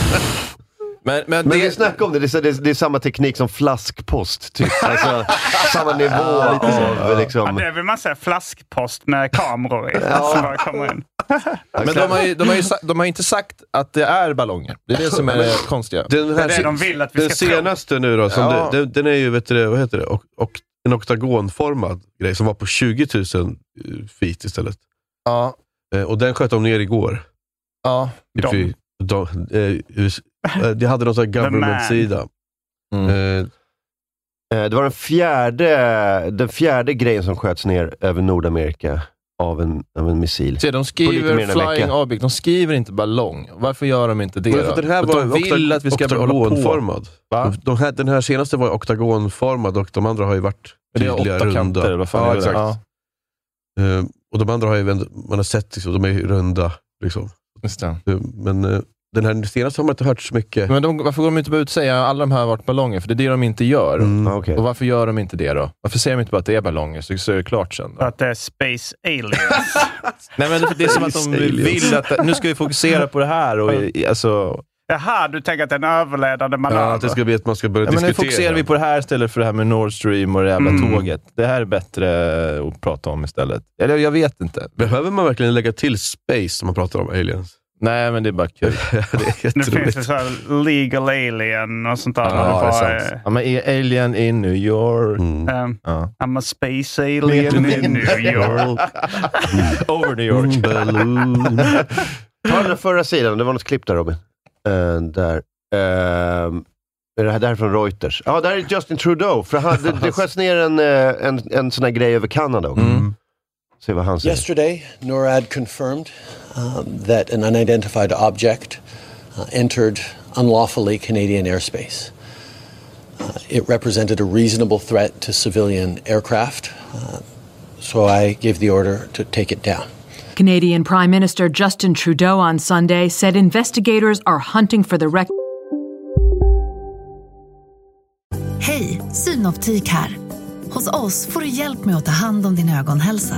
men, men, Men vi det, snackar om det, det är, det, är, det är samma teknik som flaskpost. Typ. Alltså, samma nivå av liksom... Ja, det vill man säga flaskpost med kameror i. Som bara kommer in. men de, har ju, de, har ju, sa- de har ju inte sagt att det är ballonger. Det är det som är det konstiga. Den, Det är här, det de vill att vi den ska senaste nu då, som Ja. det, den, den är ju, vet du, vad heter det, och, och en oktagonformad grej som var på 20 000 feet istället. Ja, Eh, och den sköt de ner igår. ja. Typ De. de, eh, eh, de hade någon sån här government-sida. Mm. Eh, Eh, Det var den fjärde, den fjärde grejen som sköts ner över Nordamerika av en, av en missil. Se, de skriver flying vecka. object, de skriver inte ballong. Varför gör de inte det Men då? för den här var de vill att vi ska hålla på. oktagonformad. De, här, den här senaste var oktagonformad och de andra har ju varit Det är tydliga åtta runda. kanter, vad fan ja, är det? exakt. Ja, Eh, och de andra har ju, man har sett, liksom, de är ju runda. Liksom. just det. Eh, Men eh, den här senaste har man inte hört så mycket. Men de, varför går de inte bara ut och säger att alla de här har varit ballonger? För det är det de inte gör. Mm. Ah, okej. Och varför gör de inte det då? Varför säger de inte bara att det är ballonger, så, så är det klart sen? Då? att det är Space Aliens. Nej, men det är som att de vill att nu ska vi fokusera på det här. Och, alltså, Jaha, du tänker att det är en överledande manöver? Ja, att det ska bli att man ska börja ja, men nu diskutera. fokuserar vi på det här istället för det här med Nord Stream och det jävla Mm. tåget. Det här är bättre att prata om istället. Eller jag vet inte. Behöver man verkligen lägga till space när man pratar om aliens? Nej, men det är bara kul. det är Det finns ju så här legal alien och sånt där. Ja, det är sant. är- Ja, men Alien in New York. Um, Ja. I'm a space alien in New York. Over New York. Ta den förra sidan, det var något klipp där Robin. Eh, där. Uh, är det här, det här är från Reuters. Ja, där är Justin Trudeau. För han, det, det sköts ner en, eh, en, en sån här grej över Kanada också. Se vad han säger. Yesterday, NORAD confirmed um, that an unidentified object uh, entered unlawfully Canadian airspace. Uh, it represented a reasonable threat to civilian aircraft, uh, so I gave the order to take it down. Canadian Prime Minister Justin Trudeau on Sunday said investigators are hunting for the wreck. Hej, Synoptik här. Hos oss får du hjälp med att ta hand om din ögonhälsa.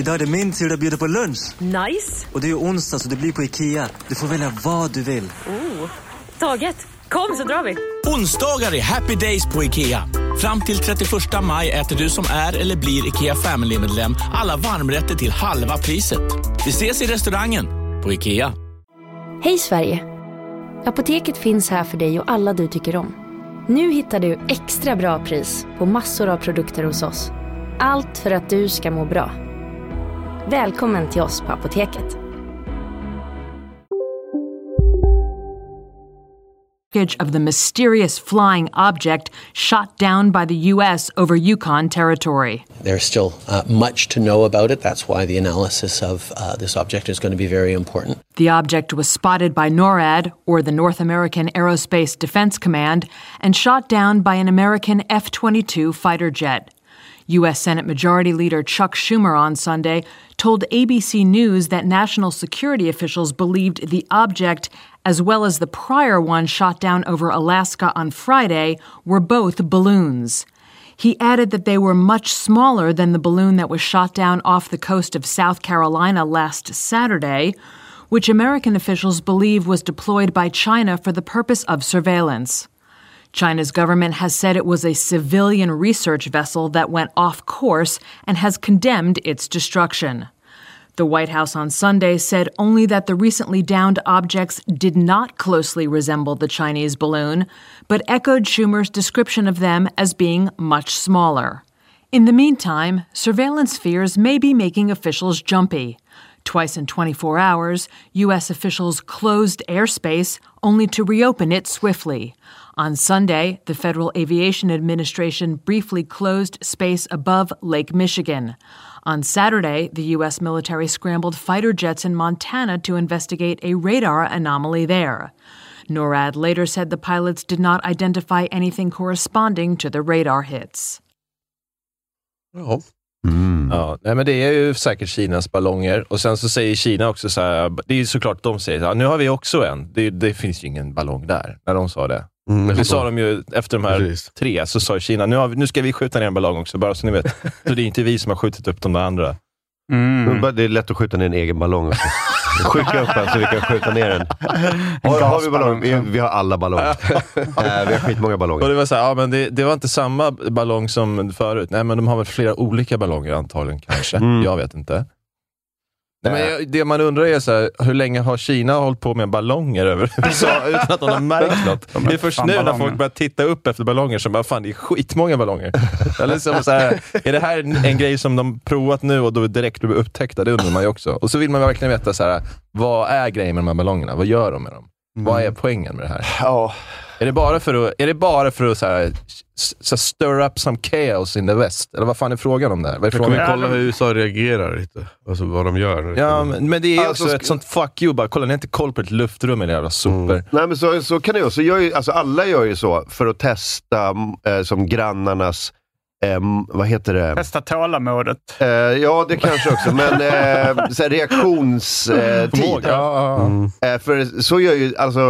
Idag är det min tur att bjuda på lunch. Nice! Och det är onsdag så det blir på Ikea. Du får välja vad du vill. Oh. Taget! Kom så drar vi! Onsdagar är happy days på IKEA. Fram till 31 maj äter du som är eller blir IKEA Family-medlem alla varmrätter till halva priset. Vi ses i restaurangen på IKEA. Hej Sverige! Apoteket finns här för dig och alla du tycker om. Nu hittar du extra bra pris på massor av produkter hos oss. Allt för att du ska må bra. Välkommen till oss på Apoteket. Of the mysterious flying object shot down by the U.S. over Yukon territory. There's still uh, much to know about it. That's why the analysis of uh, this object is going to be very important. The object was spotted by NORAD, or the North American Aerospace Defense Command, and shot down by an American F 22 fighter jet. U.S. Senate Majority Leader Chuck Schumer on Sunday told ABC News that national security officials believed the object, as well as the prior one shot down over Alaska on Friday, were both balloons. He added that they were much smaller than the balloon that was shot down off the coast of South Carolina last Saturday, which American officials believe was deployed by China for the purpose of surveillance. China's government has said it was a civilian research vessel that went off course and has condemned its destruction. The White House on Sunday said only that the recently downed objects did not closely resemble the Chinese balloon, but echoed Schumer's description of them as being much smaller. In the meantime, surveillance fears may be making officials jumpy. Twice in 24 hours, U.S. officials closed airspace only to reopen it swiftly. On Sunday, the Federal Aviation Administration briefly closed space above Lake Michigan. On Saturday, the U.S. military scrambled fighter jets in Montana to investigate a radar anomaly there. NORAD later said the pilots did not identify anything corresponding to the radar hits. Ja. Mm. Ja, nej, men det är ju säkert Kinas ballonger. Och sen så säger Kina också så här, det är ju såklart de säger, ja, nu har vi också en. Det, det finns ju ingen ballong där, när de sa det. Mm, det sa de ju efter de här Precis. tre, så sa Kina, nu, har vi, nu ska vi skjuta ner en ballong också, bara så ni vet. Så det är inte vi som har skjutit upp de där andra. Men Det är lätt att skjuta ner en egen ballong också. Skicka upp den så vi kan skjuta ner den. Har, har vi ballong? Vi, vi har alla ballonger. Eh, vi har skitmånga ballonger. Och det var så här, ja, men det, det var inte samma ballong som förut. Nej, men de har väl flera olika ballonger antagligen, kanske. Mm. Jag vet inte. Nej, men jag- det man undrar är så här, hur länge har Kina hållit på med ballonger över USA utan att de har märkt något? De Det är först nu när ballonger. folk börjar titta upp efter ballonger som bara, fan det är skitmånga ballonger. Eller som så här, är det här en, grej som de provat nu och då direkt blir upptäckta? Det undrar man ju också. Och så vill man verkligen veta, så här, vad är grejen med de här ballongerna? Vad gör de med dem? Vad är poängen med det här? Ja. Är det bara för att, är det bara för att så här, så stir up some chaos in the west? Eller vad fan är frågan om det här? Vad är Jag kommer frågan? kolla hur USA reagerar lite. Alltså vad de gör. Ja, men, men det är Alltså, också ett sånt fuck you. Bara, kolla, ni har inte koll på ett luftrum, era jävla sopor. Nej, men så, så kan det ju. Så gör ju alltså, alla gör ju så för att testa eh, som grannarnas ehm, vad heter det? Testa tålamodet. Eh, ja, det kanske också, men eh, så här, reaktionstid. Ja, ja, Eh, för så gör ju, alltså,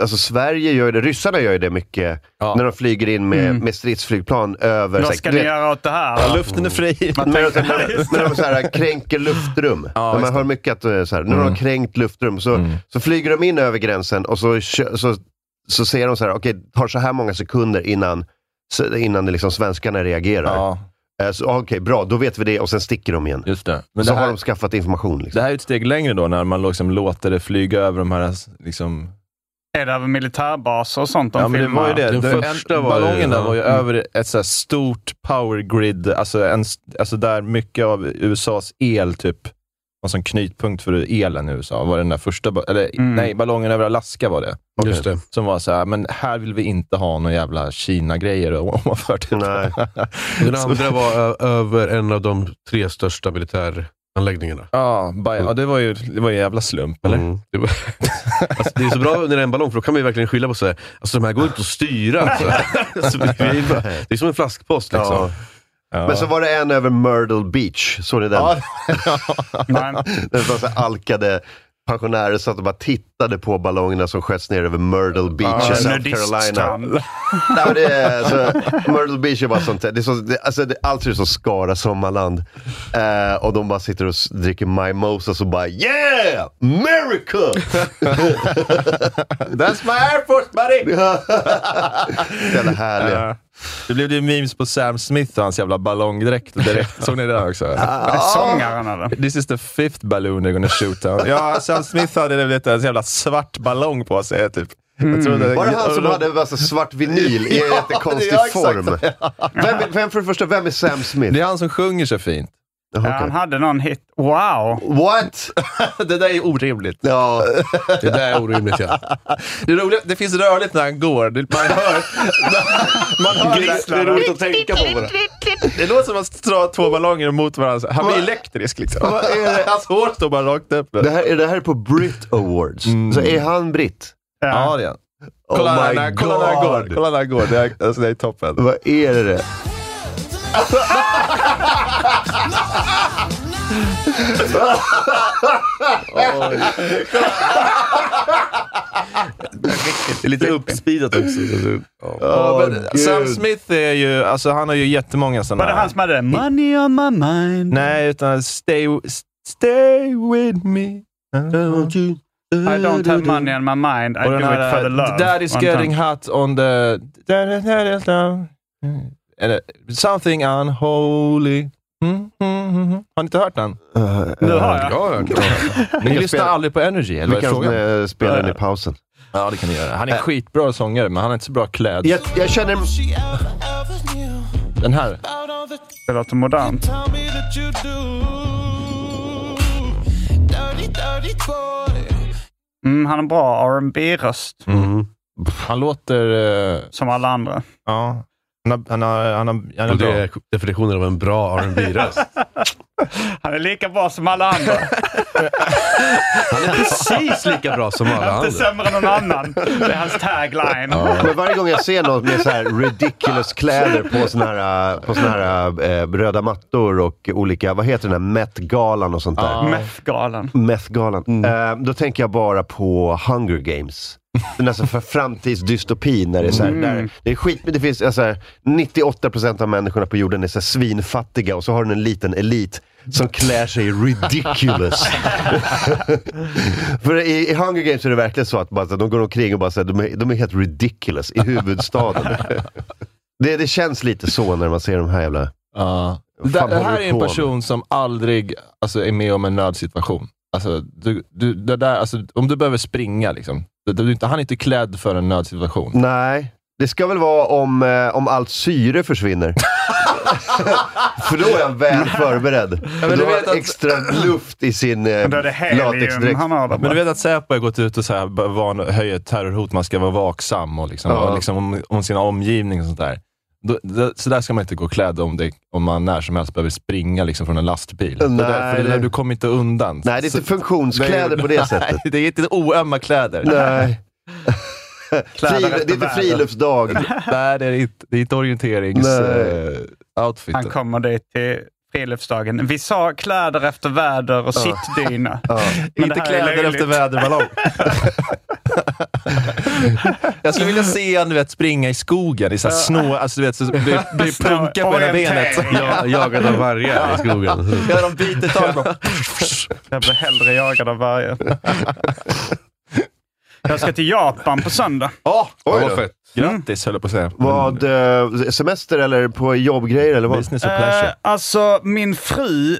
alltså Sverige gör det, ryssarna gör ju det mycket när de flyger in med, med stridsflygplan över... så Vad ska ni göra åt det här? Ja, luften är fri. men, men, men de så här, kränker luftrum. Ja, man hör mycket att är så här, när de har kränkt luftrum så, så flyger de in över gränsen och så, kö- så, så ser de så här, okej, det tar så här många sekunder innan, så- innan det liksom svenskarna reagerar. Ja. Eh, Så, okej, bra, då vet vi det och sen sticker de igen. Just det. Men så det här- har de skaffat information. Liksom. Det här är ett steg längre då, när man liksom låter det flyga över de här liksom, Är det över militärbaser och sånt de Ja, men det filmar? var ju det. Den första var ju- ballongen där var ju ja. Mm. över ett så här stort power grid, alltså, en, alltså där mycket av USAs el typ var som knutpunkt för elen i USA. Var den där första, eller Mm. nej, ballongen över Alaska var det. Just det. Som var så här, men här vill vi inte ha några jävla Kina-grejer ovanför. Typ. Nej. Den andra var över en av de tre största militäranläggningarna. Ja, by, ja det, var ju, det var ju en jävla slump, eller? Mm. Det, var, alltså, det är så bra när det är en ballong, för då kan man ju verkligen skilja på sig. Alltså de här går inte att styra. Alltså. Alltså, det, är bara, det är som en flaskpost liksom. Ja. Ja. Men så var det en över Myrtle Beach, såg ni den? Ja. Det var så alkade pensionärer satt och bara tittade på ballongerna som sköts ner över Myrtle Beach Ja, i South. Carolina. Nej, men det är, alltså, Myrtle Beach är bara sånt. Det är så, det, alltså, det, allt ser ut som Skara sommarland. Eh, och de bara sitter och dricker mimosas och bara Yeah! America! That's my air force buddy! Jävla härliga. Det blev ju memes på Sam Smith och hans jävla ballongdräkt direkt. Såg ni det också? Sångaren eller? This is the fifth balloon they're gonna shoot on. Ja, Sam Smith hade väl en jävla svart ballong på sig. Typ. Jag tror Var det han som hade en massa svart vinyl i en jättekonstig Ja, exakt. form? Vem, vem, för det första, vem är Sam Smith? Det är han som sjunger så fint. Ja, okej. han hade någon hit. Wow! What? det där är orimligt. Ja. Det där är orimligt ja. Det, är roligt, det finns rörligt när han går. Det- Man hör... Man hör Det är roligt att tänka på bara. Det låter som att dra två ballonger mot varandra. Han blir elektrisk liksom. Vad är det? Hans hår står bara rakt upp. Det här, är det här på Brit Awards? Så är han britt? Ja, det är han. Kolla, Oh när, kolla när han går. God. Kolla när han går. Det är, alltså, det är toppen. Vad är det? Det är lite uppspeedat också. Ja, men. Sam Smith är ju, alltså han har ju jättemånga sådana. Var det han som hade Money on my mind? Nej, utan stay, stay with me. I don't have money on my mind. I do it for the love. Daddy's Var inte getting hot on the... Eller, something unholy. Mm, mm, mm. Har ni inte hört den? Nu har jag. Ja, ja, Ni kan lyssnar spela- aldrig på Energy, eller Vi vad är kan frågan? eh, spela den i pausen. Ja, det kan ni göra. Han är en skitbra sångare, men han är inte så bra klädd. Jag, jag känner... Den här. Det låter modernt. Mm, han har en bra rb röst Han låter... eh, som alla andra. ja. Han har, han har, han har, han är Och det är definitionen av en bra rb röst Han är lika bra som alla andra. Han är precis lika bra som alla Inte andra. sämre än någon annan. Det är hans tagline. Men varje gång jag ser någon med så här ridiculous kläder på såna här, på såna här eh, röda mattor och olika, vad heter den här Met-galan och sånt där. Meth-galan. Meth-galan. Eh, då tänker jag bara på Hunger Games. Den där så för framtidsdystopin när det är så här, där, det är skit, men det finns alltså, 98% av människorna på jorden är så svinfattiga och så har du en liten elit som klär sig ridiculous. för i, i Hunger Games är det verkligen så att bara, de går omkring och bara här, de, är, de är helt ridiculous i huvudstaden. det, det känns lite så när man ser de här jävla... Ja. Vad Det, det här är en på med? person som aldrig alltså, är med om en nödsituation. Alltså, du, du, det där, alltså, om du behöver springa, liksom. Du, han är inte klädd för en nödsituation. Nej, det ska väl vara om, eh, om allt syre försvinner. För då är han väl förberedd. men då du har vet han att- extra luft i sin eh, Då är det helium latexdräkt. han har där Men du bara. vet att Säpo har gått ut och så här, höjer ett terrorhot, man ska vara vaksam och liksom, Ja. och liksom om, om sin omgivning och sånt där. Då, det, så där ska man inte gå klädd om, det, om man när som helst behöver springa liksom, från en lastbil. Nej, det där, för det där, det- du kommer inte undan. Nej, det är Så- inte funktionskläder på det sättet. Nej, det är inte oömma kläder. Nej. Kläder Fri, det är inte friluftsdag. Nej, det är inte, det är inte orienterings... Nej. eh, outfiten. Han kommer dit till friluftsdagen. Vi sa kläder efter väder och Ja. sittdyna. Ja. Inte kläder efter väderballong. Jag skulle vilja se han du vet, springa i skogen i så här snå, alltså du vet, så blir, blir punka på ena benet. Ja, jagad av vargar i skogen. Ja, de biter tag på. Jag blir hellre jagad av varje. Jag ska till Japan på söndag. Ja, oj vad då. fett. Grattis höll jag på att säga. Vad, eh, semester eller på jobbgrejer eller vad? Business or pleasure. Eh, alltså, min fru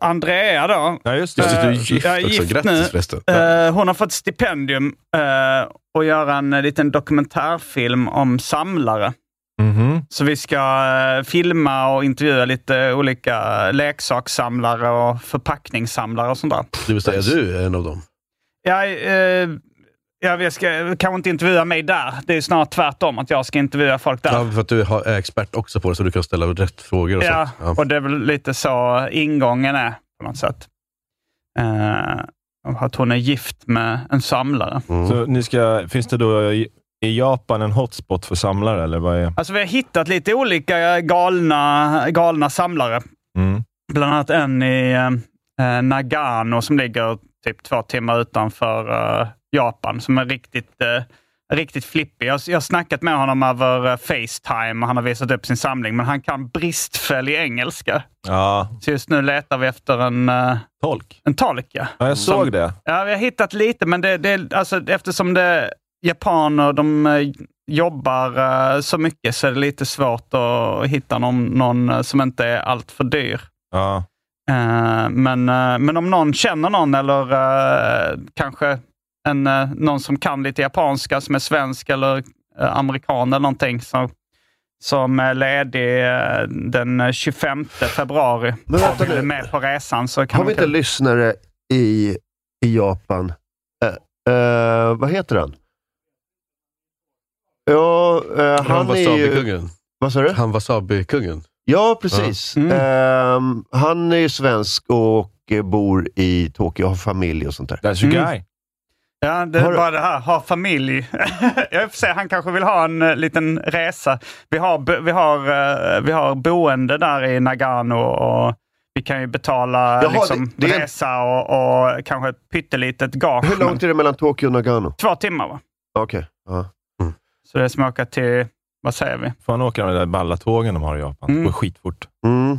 Andrea då. Ja, just Just det, du är Eh, gift jag är också. gift Grattis nu. förresten. Eh, hon har fått stipendium uh, och göra en eh, liten dokumentärfilm om samlare. Mhm. Så vi ska eh, filma och intervjua lite olika leksakssamlare och förpackningssamlare och sånt där. Det vill säga, du är en av dem. Jag, eh, jag ska kanske inte intervjua mig där. Det är snarare tvärtom, att jag ska intervjua folk där. Ja, för att du är expert också på det, så du kan ställa rätt frågor och Ja, sånt. och det är väl lite så ingången är på något sätt. Eh, och att hon är gift med en samlare. Mm. Så ni ska, finns det då i, i Japan en hotspot för samlare, eller vad är... Alltså vi har hittat lite olika galna, galna samlare. Mm. Bland annat en i eh, Nagano som ligger typ två timmar utanför eh, Japan, som är riktigt, eh, riktigt flippig. Jag, jag har snackat med honom över eh, Facetime och han har visat upp sin samling, men han kan bristfällig engelska. Ja, Så just nu letar vi efter en, eh, tolk. en tolk. Ja. Ja, jag såg Som- det. Ja, vi har hittat lite, men det, det, alltså, eftersom det japaner de eh, jobbar eh, så mycket så är det lite svårt att hitta någon, någon som inte är allt för dyr. Ja. Men, men om någon känner någon eller kanske en, eh, någon som kan lite japanska, som är svensk eller eh, amerikan eller någonting, så, som är ledig eh, den 25 februari Men vänta nu. med på resan så kan Har vi inte lyssnare i, i Japan? Eh, eh, vad heter han? Ja, eh, han är ju... Vad sa du? Han Wasabi-kungen. Ja, precis. Ja. Mm. Ehm, han är ju svensk och bor i Tokyo och har familj och sånt där. That's your Mm. Ja, det är bara det här, ha familj. jag får se, han kanske vill ha en eh, liten resa. Vi har, vi, har, eh, vi har boende där i Nagano och vi kan ju betala Jaha, liksom, det- det resa och, och kanske ett pyttelitet gage. Hur långt är det mellan Tokyo och Nagano? Två timmar va? Okej. ja. Så det är som att åka till, vad säger vi? Får han åka de där balla tågen de har i Japan? Mm. Det går skitfort. Mm.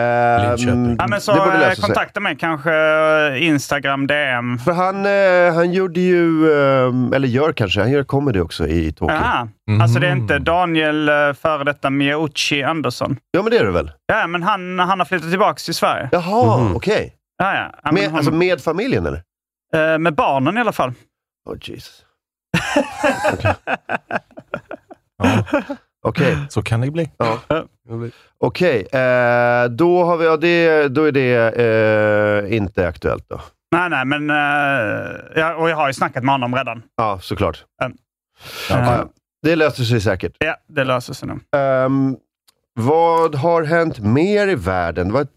Ehm, Linköping. Ja, men så det borde eh, kontakta mig, kanske eh, Instagram, DM. För han, eh, han gjorde ju, ehm, eller gör kanske, han gör comedy också i Tokyo. Aha. Mm. Alltså det är inte Daniel, före detta Miyauchi Andersson. Ja, men det är det väl? Ja, men han, han har flyttat tillbaka till Sverige. Jaha, Mhm. okej. Ja, ja. Ja, men Med, hon- alltså med familjen eller? med barnen i alla fall. Oh Jesus. Ja, Okej. så kan det bli. Ja. Okej, eh, då, har vi, ja, det, då är det eh, inte aktuellt då. Nej, nej, men... eh, ja, och jag har ju snackat med honom redan. Ja, såklart. Mm. Ja, ja. Det löser sig säkert. Ja, det löser sig nog. Ehm, vad har hänt mer i världen? Det var ett,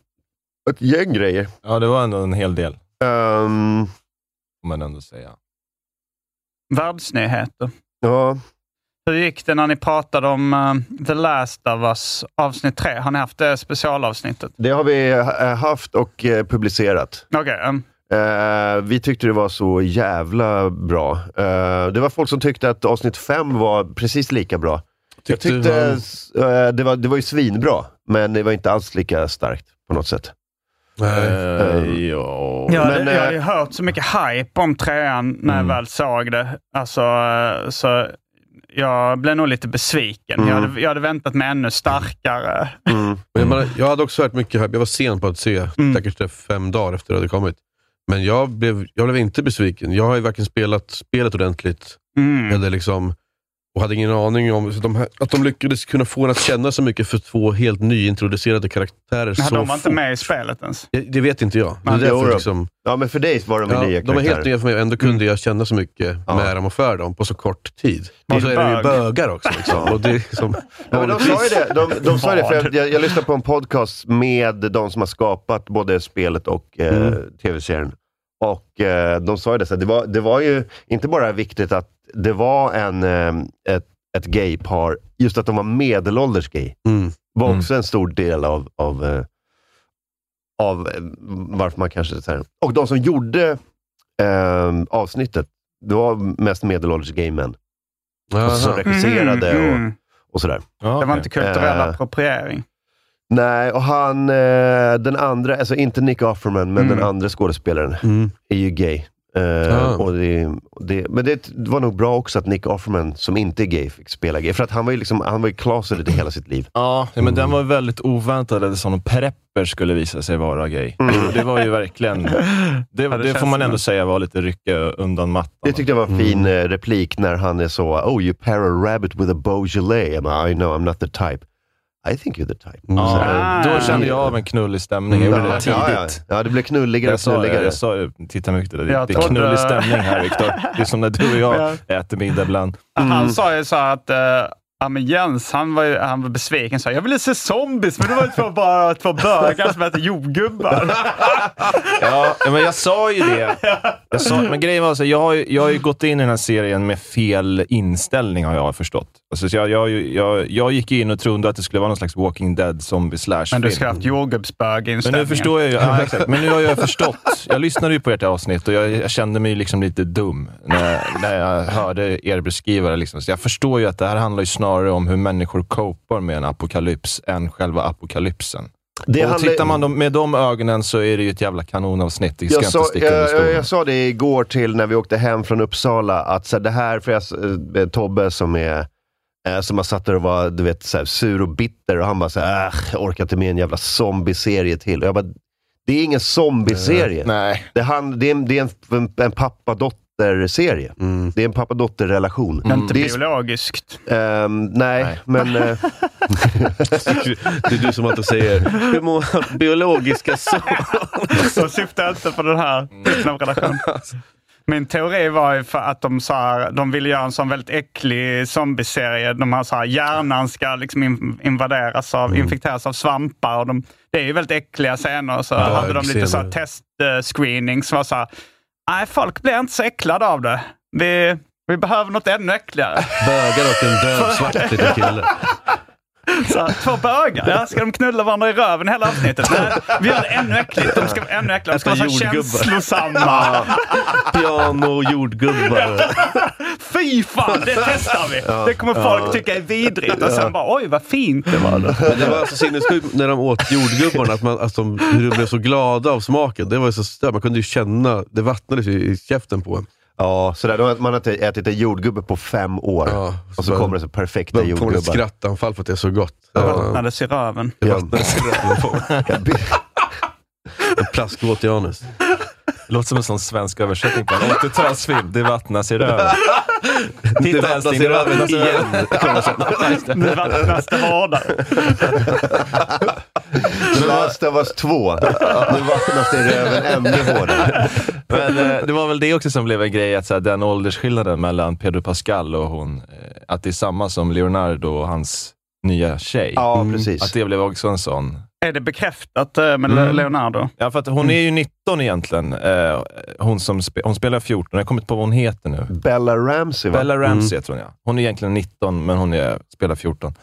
ett gäng grejer. Ja, det var ändå en hel del, Ehm, får man ändå säga. Världsnyheter. ja, Hur gick det när ni pratade om eh, The Last of Us avsnitt 3? Har ni haft det specialavsnittet? det har vi eh, haft och eh, publicerat. Mm. Eh, vi tyckte det var så jävla bra. Eh, det var folk som tyckte att avsnitt fem var precis lika bra. Jag Tyckte tyckte han- eh, det, var, det var ju svinbra, men det var inte alls lika starkt på något sätt. Nej. Ja. Ja, Men, det, jag har ju hört så mycket hype om trean när jag Mm. väl såg det. Alltså, så jag blev nog lite besviken. Mm. Jag, hade, jag hade väntat mig ännu starkare. Mm. Jag, menar, jag hade också hört mycket hype. Jag var sen på att se, Mm. säkert fem dagar efter det hade kommit. Men jag blev, jag blev inte besviken. Jag har ju varken spelat spelet ordentligt, Mm. eller liksom, och hade ingen aning om de här, att de lyckades kunna få en att känna så mycket för två helt nyintroducerade karaktärer Men så de var inte fort. med i spelet ens. Det, det vet inte jag. Det är Nej, därför jo, liksom, Ja, men för dig var de ju ja, nya de är helt karaktärer. nya för mig och ändå kunde jag känna så mycket Ja. med dem och för dem på så kort tid. Var Och så är de ju bög? bögar också. Liksom. Det är liksom, Ja, men de sa ju det, de, de sa det för jag, jag, lyssnade på en podcast med de som har skapat både spelet och eh, Mm. tv-serien. Och eh, de sa ju det, så det, var, det var ju inte bara viktigt att det var en, eh, ett, ett gaypar, just att de var medelålders gay, var också en stor del av, av, eh, av eh, varför man kanske... Så här. Och de som gjorde eh, avsnittet, det var mest medelålders gay män. Och som regisserade Mm. och, och sådär. Det var inte kulturell Eh, appropriering. Nej, och han, eh, den andra, alltså inte Nick Offerman, men Mm. den andra skådespelaren är ju gay. Ah. och det, det, men det var nog bra också att Nick Offerman, som inte är gay, fick spela gay. För att han var ju, liksom, han var ju closeted i hela sitt liv. Ja, ja, men den var väldigt oväntad, att som Prepper skulle visa sig vara gay. Det var ju verkligen... Det, det det, får man ändå säga var lite rycka undan mattan. Det tyckte jag var en fin eh, replik när han är så, oh you pair a rabbit with a Beaujolais. I'm, I know I'm not the type. I think you're the type. Så, eh, då kände jag av en knullig stämning. Jag gjorde det tidigt. Ja, ja. ja, det blev knulligare och det, knulligare. jag sa det, titta mycket, det, det Jag är knullig stämning här Viktor. Det är som när du och jag äter middag ibland. Han sa ju så att uh, ja, men Jens han var, han var besviken. Så jag ville se zombies, men det var två, bara två bögar som äter jordgubbar. Ja, men jag sa ju det. Jag sa, men grejen var så, jag har, ju, jag har ju gått in i den här serien med fel inställning har jag förstått. Alltså, så jag, jag, jag, jag gick in och trodde att det skulle vara någon slags Walking Dead zombie slash Men du ska ha haft jordgubbsbög Men nu förstår jag ju, ja, exakt. Men nu har jag förstått. Jag lyssnade ju på ert avsnitt och jag, jag kände mig liksom lite dum när, när jag hörde er beskriva det. Liksom. Så jag förstår ju att det här handlar ju snarare om hur människor copar med en apokalyps än själva apokalypsen. Det och handlar- tittar man de, med de ögonen så är det ju ett jävla kanonavsnitt. Det Jag jag sa, jag, jag, sa det igår till när vi åkte hem från Uppsala, att så här, det här, för jag, eh, Tobbe som är eh, som har satt där och var du vet, så här, sur och bitter och han bara så här, "Äh, jag orkar inte med en jävla zombieserie till. Och jag bara, det är ingen zombieserie. Nej. Det, han, det är det är en, en, en pappa-dotter-serie. Det är en pappa-dotter-relation. Inte Det är- biologiskt. Ehm, nej, men... eh, Det är du som alltid säger, hur mår biologiska så? Så syftar jag inte på den här typen av relation. Min teori var ju för att de, så här, de ville göra en sån väldigt äcklig zombieserie. De har så här, hjärnan ska liksom in, invaderas av, infekteras av svampar. Och de, det är ju väldigt äckliga scener. Så Ja, hade de lite så här scener. testscreening som var så här, nej folk blir inte så äcklade av det. Vi, vi behöver något ännu äckligare. Bögar och en döv svart liten kille. Så två bögar, ja, ska de knulla varandra i röven hela avsnittet? Nej, vi gör det ännu äckligt. De ska vara ännu äckligare. De ska vara så känslosamma. Piano och jordgubbar. Fy fan, det testar vi! Ja. Det kommer folk Ja. tycka är vidrigt och sen bara oj vad fint det var. Men det var alltså sinnessjukt när de åt jordgubbarna, att, man, att de, hur de blev så glada av smaken. Det var så stört. Man kunde ju känna, det vattnades ju i käften på en. Ja, sådär. Då har man har inte ätit en jordgubbe på fem år. och så kommer det så perfekta Då kommer det ett jordgubbar. skrattanfall för att det är så gott. Det vattnades i röven. Det på. En plaskvåt i anus. Det låter som en sån svensk översättning på en 80-talsfilm. Det vattnas i röven. Det vattnas i det röven igen. Nu vattnas det hårdare. The Last of Us 2. Nu vattnas det i röven ännu hårdare. Men eh, det var väl det också som blev en grej, att så här, den åldersskillnaden mellan Pedro Pascal och hon, eh, att det är samma som Leonardo och hans nya tjej. Ja, precis. Att det blev också en sån. Är det bekräftat eh, med Mm. Leonardo? Ja, för att hon är ju 19 egentligen. Eh, hon, som spe, hon spelar 14, jag har kommit på vad hon heter nu. Bella Ramsey va? Bella Ramsey Mm. heter hon ja. Hon är egentligen 19, men hon är, spelar 14.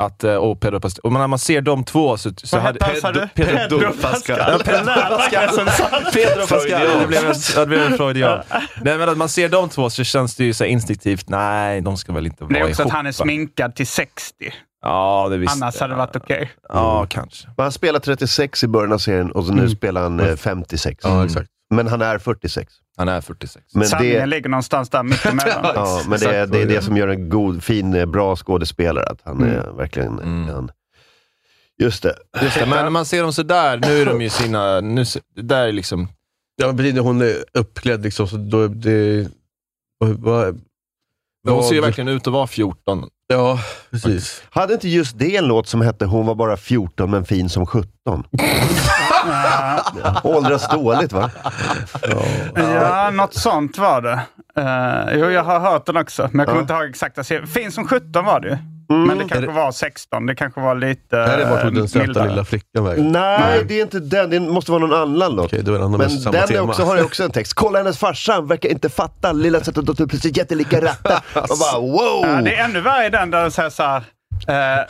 Att, eh, och Pedro Pascal. Och när man ser de två så... så Vad hette han, sa du? Pedro Pascal. Ja, Pedro Pascal. Pedro Pascal. Det blev en, ja, det blev en Freudian. Nej, men att man ser de två så känns det ju så instinktivt, nej, de ska väl inte vara Det är också ihop. att han är sminkad till 60. Ja, det visste Annars hade det varit okej. Ja, kanske. Men han spelar 36 i början av serien och så nu spelar han eh, 56. Ja, exakt. Men han är 46. Han är 46. Men Sanningen det, ligger någonstans där mittemellan. ja, men det, är, det är det som gör en god, fin, eh, bra skådespelare. Att han Mm. är verkligen... Han, just det. Just det, men när man ser dem så där, nu är de ju sina... Nu, där är liksom... Ja, men precis hon är uppklädd liksom, så då är det... Vad, Hon ser ju verkligen ut att vara 14. Ja, precis. Hade inte just det en låt som hette Hon var bara 14 men fin som 17? Åldras dåligt va? Ja, något sånt var det. Uh, jo, jag har hört den också, men jag kommer Ja. inte ihåg exakt. Fin som 17 var det ju. Men det kanske var 16. Det kanske var lite Här är vart den söta mildare. lilla flickan vägen? Nej, det är inte den. Det måste vara någon annan låt. Okej, då är det en annan Men den är tema. också, har jag också en text. Kolla hennes farsa, verkar inte fatta. Lilla att de precis jättelika rattar. Och bara wow! Ja, det är ännu värre i den där den säger så här. Eh,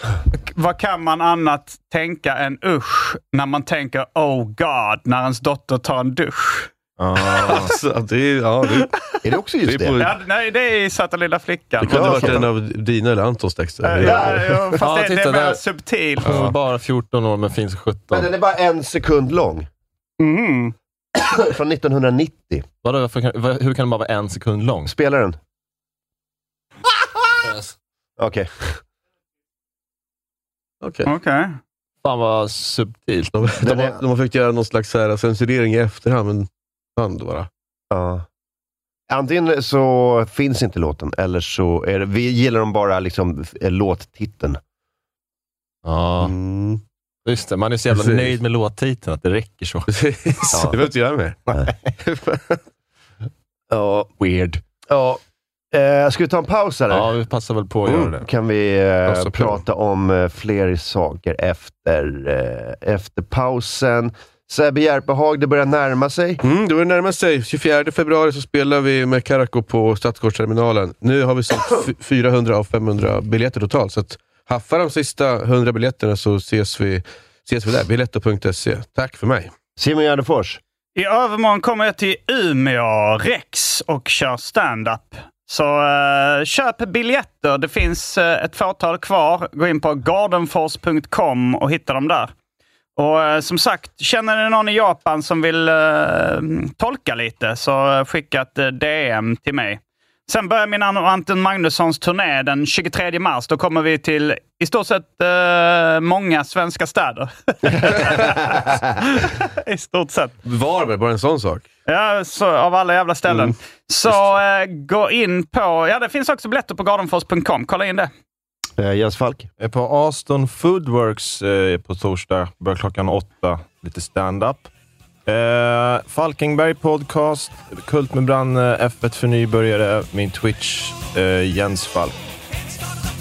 vad kan man annat tänka än usch när man tänker oh god när ens dotter tar en dusch? Alltså, det är, ja, det, är det också just det? På, Ja, nej, det är i Söta lilla flickan. det kunde ha varit en av dina eller Antons texter. Ja, ja, fast det, det är mer subtilt. Hon bara 14 år men finns 17. Men den är bara en sekund lång. Mm. Från 1990. Vadå, varför kan, vad- hur kan den bara vara en sekund lång? Spelar den? Okej. Okej. Okej. Fan vad subtilt. De, de, har, de har försökt göra någon slags här, censurering i efterhand, men fan bara. Ja. Antingen så finns inte låten, eller så är det, vi gillar dem bara liksom eh, låttiteln. Ja, Mm. just det. Man är så jävla Precis. nöjd med låttiteln att det räcker så. Precis. Ja. Det behöver inte göra mer. Ja. Weird. ja. Eh, ska vi ta en paus eller? Ja, vi passar väl på att göra Mm. det. Kan vi eh, prata om eh, fler saker efter, eh, efter pausen. Sebbe Järpehag, det börjar närma sig. Mm, det börjar närma sig. 24 februari så spelar vi med Karakou på Stadsgårdsterminalen. Nu har vi sålt f- 400 av 500 biljetter totalt, så att haffa de sista 100 biljetterna så ses vi, ses vi där. Biletto.se. Tack för mig. Simon Gärdenfors. I övermorgon kommer jag till Umeå, Rex och kör stand-up. Så uh, köp biljetter. Det finns uh, ett fåtal kvar. Gå in på gardenfors.com och hitta dem där. Och uh, som sagt, känner ni någon i Japan som vill tolka lite så skicka ett DM till mig. Sen börjar min och Anton Magnussons turné den 23 mars. Då kommer vi till i stort sett eh, många svenska städer. I stort sett. Varberg, bara en sån sak. Ja, så, av alla jävla ställen. Så eh, gå in på... Ja, det finns också biljetter på gardenfors.com. Kolla in det. Eh, Jens Falk. Jag är på Aston Foodworks eh, på torsdag. Börjar klockan åtta. Lite stand-up. Eh, Falkenberg podcast. Kult med Branne. F1 för nybörjare. Min Twitch. Eh, Jens Falk.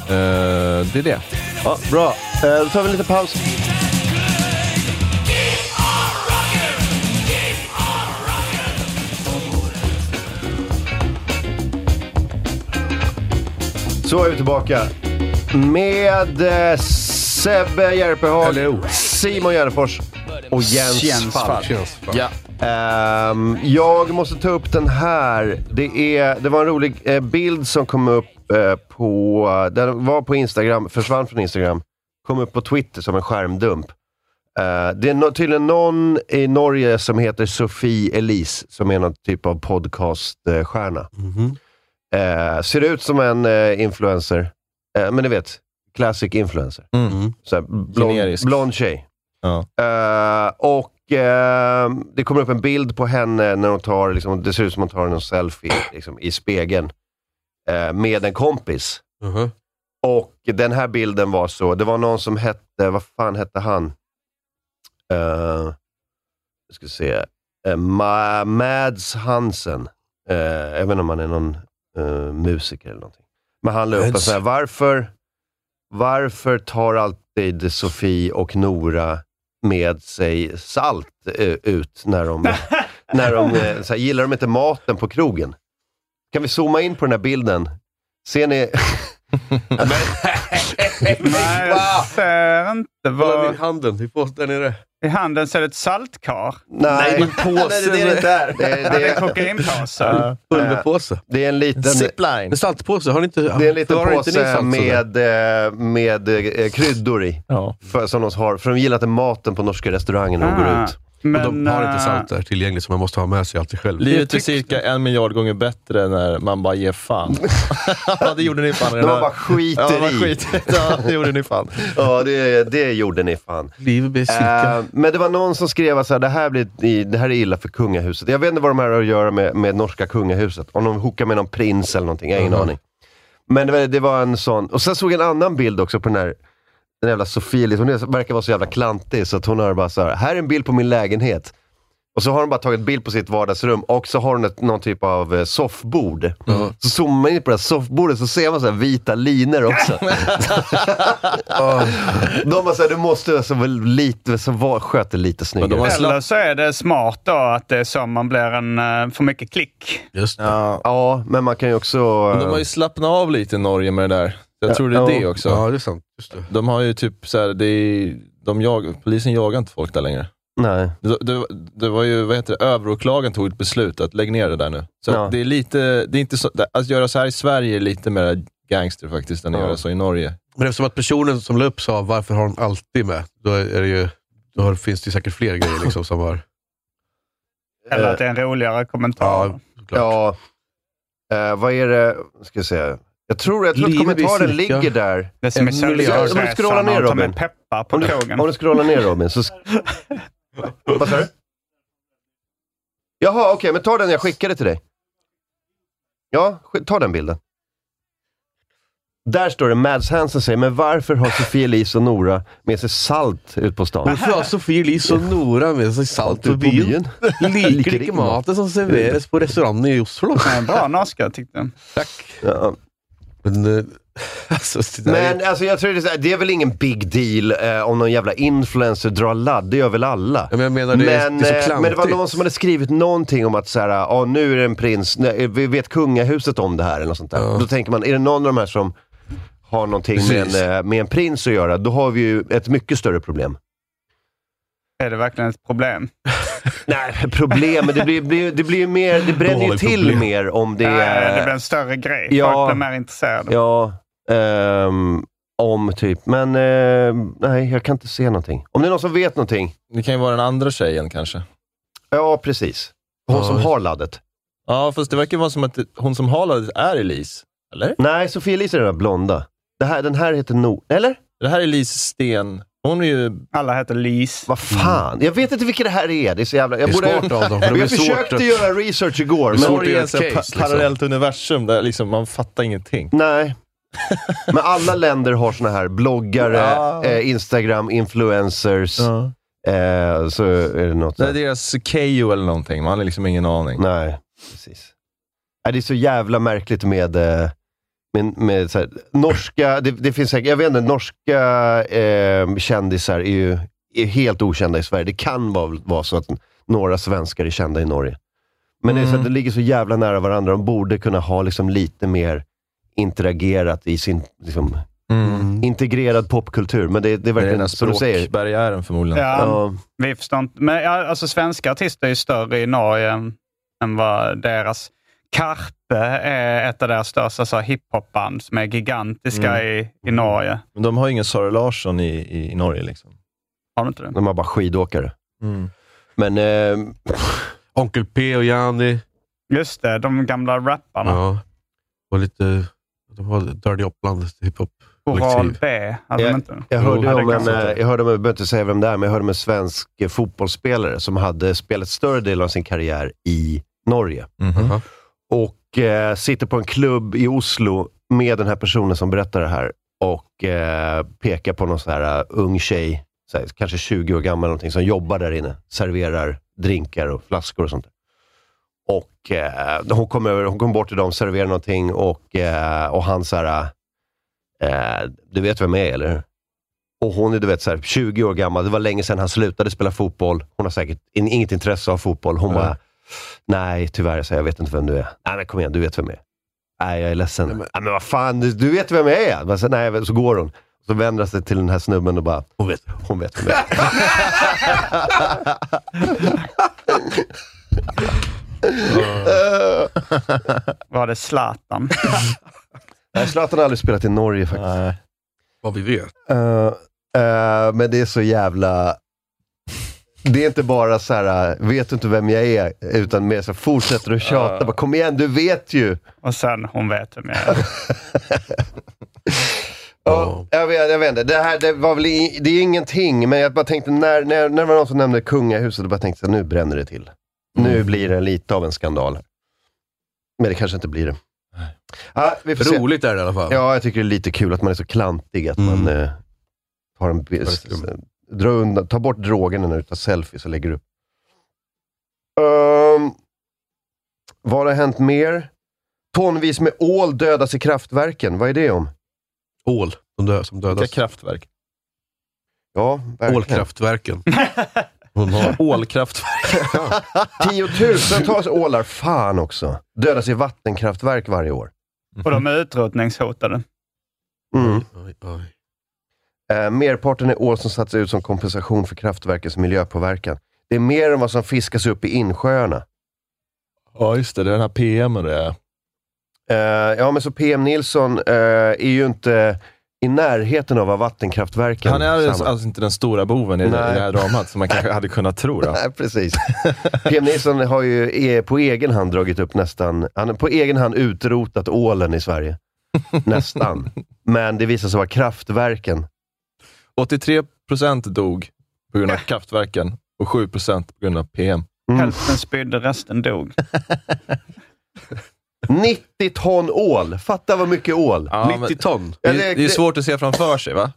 Eh, det är det. Ja, bra. Eh, då tar vi en liten paus. Så är vi tillbaka med eh, Sebbe Järpehag. Simon Gärdenfors och Jens, Jens Falk. Falk. Jens Falk. Ja. Ehm, jag måste ta upp den här. Det, är, det var en rolig eh, bild som kom upp eh, på... Den var på Instagram, försvann från Instagram. Kom upp på Twitter som en skärmdump. Eh, det är no, tydligen någon i Norge som heter Sofie Elise, som är någon typ av podcaststjärna. Mhm. Eh, ser ut som en influencer, men ni vet, classic influencer. Mm. Så här, blond, blond tjej. Ja. Eh, och eh, det kommer upp en bild på henne när hon tar, liksom, det ser ut som hon tar en selfie liksom, i spegeln eh, med en kompis. Mhm. Och den här bilden var så, det var någon som hette, vad fan hette han? Uh, jag ska se. Uh, Ma- Mads Hansen. Jag vet inte om han är någon musiker eller någonting. Men han la upp sån här, varför, varför tar alltid Sofie och Nora med sig salt eh, ut när de, när de eh, så här, gillar de inte maten på krogen? Kan vi zooma in på den här bilden? Ser ni? Nej, jag ser inte Kolla vad... vid handen, i påsen där nere. I handen ser det ett saltkar. Nej, Nej, det är det inte är. Det, Det är det, en kokainpåse. Pulverpåse. det är en liten... Zipline. En saltpåse, har ni inte... Det är en liten förvarar inte ni påse med, eh, med eh, kryddor i. Ja. För, som de har, för de gillar inte maten på norska restauranger när de går Ah, ut. Men, Och de har inte eh, salt där tillgängligt som man måste ha med sig alltid själv. Livet är cirka en miljard gånger bättre när man bara ger fan. det gjorde ni fan När man bara skiter ja, man i. ja, det gjorde ni fan. Ja, det, det gjorde ni fan. Livet blir cirka... Eh, men det var någon som skrev att så det, här blir, det här är illa för kungahuset. Jag vet inte vad de här har att göra med, med norska kungahuset. Om de hookar med någon prins eller någonting, jag har ingen Mhm. aning. Men det var, det var en sån. Och sen såg jag en annan bild också på den här den jävla Sofie, liksom, hon är, verkar vara så jävla klantig så att hon har bara så här, här är en bild på min lägenhet. Och så har hon bara tagit bild på sitt vardagsrum och så har hon ett, någon typ av eh, soffbord. Så zoomar man in på det här soffbordet så ser man så här vita linor också. De bara såhär, du måste vara så väl lite, så var, sköt det lite snyggare. Eller så är det smart då att det är så man blir en eh, för mycket klick. Just Ja. Ja, men man kan ju också... Men de har ju slappnat av lite i Norge med det där. Jag tror det är Ja. det också. Ja, det är sant. Just det. De har ju typ så här, det är, de jag, polisen jagar inte folk där längre. Nej. Det, det, det var ju, vad heter det, överåklagaren tog ett beslut att lägga ner det där nu. Så Ja. det är lite, det är inte så, att göra så här i Sverige är lite mer gangster faktiskt än att Ja. göra så i Norge. Men eftersom att personen som la upp sa varför har hon alltid med, då, är det ju, då finns det ju säkert fler grejer liksom som har... Eller att det är en roligare kommentar. Ja, Ja. Eh, vad är det, ska jag säga. Jag tror, jag tror att kommentaren cirka ligger där. Det som är Om du scrollar ner Robin. peppar på Om du, om du scrollar ner Robin så... Vad sa du? Jaha, okej, men ta den jag skickade till dig. Ja, ta den bilden. Där står det, Mads Hansen säger, men varför har Sofia Elise och Nora med sig salt ut på stan? Varför har Sofie Elise och Nora med sig salt på Ut på byn? Liker inte maten som serveras på restaurangen i Oslo. Bra norska tyckte jag. Tack. Ja. Men, eh, alltså, det där är- Men alltså, jag tror det är, så här, det är väl ingen big deal eh, om någon jävla influencer drar ladd, det gör väl alla. Ja, men jag menar, det är- men, det är så eh, men det var någon som hade skrivit någonting om att så här, ah, nu är det en prins, nej, vi vet kungahuset om det här eller något sånt där. Då tänker man, är det någon av de här som har någonting med en, eh, med en prins att göra, då har vi ju ett mycket större problem. Är det verkligen ett problem? Nej, problem, men det blir, blir, det blir ju mer, det bränner ju till problem. mer om det Det, är... det blir en större grej. Ja. Folk blir mer intresserade. Ja, ehm, om typ. Men ehm, nej, jag kan inte se någonting. Om det är någon som vet någonting. Det kan ju vara den andra tjejen kanske. Ja, precis. Hon Ja, som har laddet. Ja, fast det verkar vara som att hon som har laddet är Elise. Eller? Nej, Sofia Elise är den där blonda. Det här, den här heter No... Eller? Det här är Elise Sten. Hon är ju... Alla heter Lis. Vad fan? Jag vet inte vilka det här är. Det är så jävla... Jag, Det är borde... svårt av dem, för det jag försökte att- göra research igår, Det är svårt att göra ett ett pa- case, liksom. parallellt universum där liksom man fattar ingenting. Nej. Men alla länder har såna här bloggare, Ja. eh, Instagram, influencers. Ja. Eh, så är det något Det är deras Keyyo eller någonting. Man har liksom ingen aning. Nej, precis. Det är så jävla märkligt med, eh, med, med så här, norska, det, det finns säkert, jag vet inte, norska eh, kändisar är ju är helt okända i Sverige. Det kan vara, vara så att några svenskar är kända i Norge. Men det, är så Mm. att det ligger så jävla nära varandra. De borde kunna ha liksom lite mer interagerat i sin liksom, Mm. integrerad popkultur. Men det, det är Det är verkligen här som du säger. språkbarriären förmodligen. Ja, Ja, vi förstår inte. Men ja, alltså, svenska artister är ju större i Norge än, än vad deras... Carpe är ett av deras största så, hiphopband som är gigantiska Mm. i, i Norge. Men de har ju ingen Sara Larsson i, i, i Norge. Liksom. Har du inte det? de har bara skidåkare. Mm. Men eh, Onkel P och Jani. Just det, de gamla rapparna. Ja. Och lite... De har Dirty Uppland hiphop. Oral. B hade de jag, inte. jag hörde om en, kan eh, jag jag hörde om, jag behöver inte säga vem det är, men jag hörde om en svensk eh, fotbollsspelare som hade spelat större delen av sin karriär i Norge. Mhm. Och eh, sitter på en klubb i Oslo med den här personen som berättar det här och eh, pekar på någon sån här uh, ung tjej, så här, kanske 20 år gammal, någonting, som jobbar där inne. Serverar drinkar och flaskor och sånt. där. Och eh, hon kommer över, hon kommer bort till dem, serverar någonting och, eh, och han så här, eh, du vet vem jag är eller? Och hon är du vet, så här, 20 år gammal, det var länge sedan han slutade spela fotboll. Hon har säkert in, inget intresse av fotboll. Hon Ja. bara, nej tyvärr, så jag vet inte vem du är. Nej men kom igen, du vet vem jag är. Nej, jag är ledsen. Nej men, men vad fan, du, du vet vem jag är? Men så, nej, så går hon. Så vänder sig till den här snubben och bara, Hon vet. hon vet vem jag är. Var det Zlatan? Nej, Zlatan har aldrig spelat i Norge faktiskt. Nej. Vad vi vet. Eh, eh, men det är så jävla... Det är inte bara så här, uh, vet du inte vem jag är? Utan mer så här, fortsätter att tjata. Bara, Kom igen, du vet ju! Och sen, hon vet vem jag är. Ja, jag, vet, jag vet inte. Det här det var väl i, det är ingenting, men jag bara tänkte när, när, när det var någon som nämnde kungahuset, då bara tänkte jag nu bränner det till. Nu blir det lite av en skandal. Men det kanske inte blir det. Vi får se. Roligt är det i alla fall. Ja, jag tycker det är lite kul att man är så klantig att man eh, tar en. Dra undan, ta bort drogerna när du tar selfies och lägger upp. Um, vad har hänt mer? Tonvis med ål dödas i kraftverken. Vad är det om? Ål som, dö, som dödas. Vilka kraftverk? Ja, verkligen. Ålkraftverken. Hon har. Ålkraftverk. Tiotusentals ålar, fan också, dödas i vattenkraftverk varje år. Och de är utrotningshotade. Mm. Oj, oj. Eh, merparten är ål som satts ut som kompensation för kraftverkens miljöpåverkan. Det är mer än vad som fiskas upp i insjöarna. Ja, just det. Det är den här PM det. Eh, ja, men så PM Nilsson eh, är ju inte i närheten av vad vattenkraftverken Han är alltså, alltså inte den stora boven i i det här dramat som man kanske hade kunnat tro. Då. Nej, precis. PM Nilsson har ju är på egen hand dragit upp nästan, han har på egen hand utrotat ålen i Sverige. Nästan. Men det visar sig vara kraftverken. 83 procent dog på grund av kraftverken och 7 procent på grund av PM. Hälften spydde, resten dog. 90 ton ål! Fatta vad mycket ål! Ja, 90 men- ton. Det, är- det- det är svårt att se framför sig, va?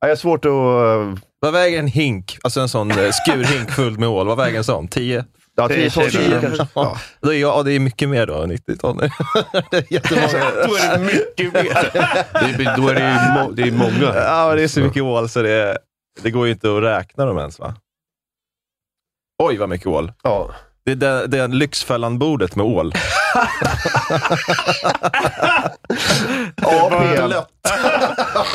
Ja, jag har svårt att... eh, Vad väger en hink? Alltså en sån eh, skurhink full med ål. Vad väger en sån? 10? Ja, 10 ton kilo kanske. Ja, då är, ja, det är mycket mer då, 90 ton. det är jättemånga. Då är det mycket mer. Det, är- då är det må, det är många. Ja, men det är så mycket ål så det, det går ju inte att räkna dem ens. va? Oj, vad mycket ål. Ja. Det är det, det är Lyxfällan-bordet med ål. Ja, PM.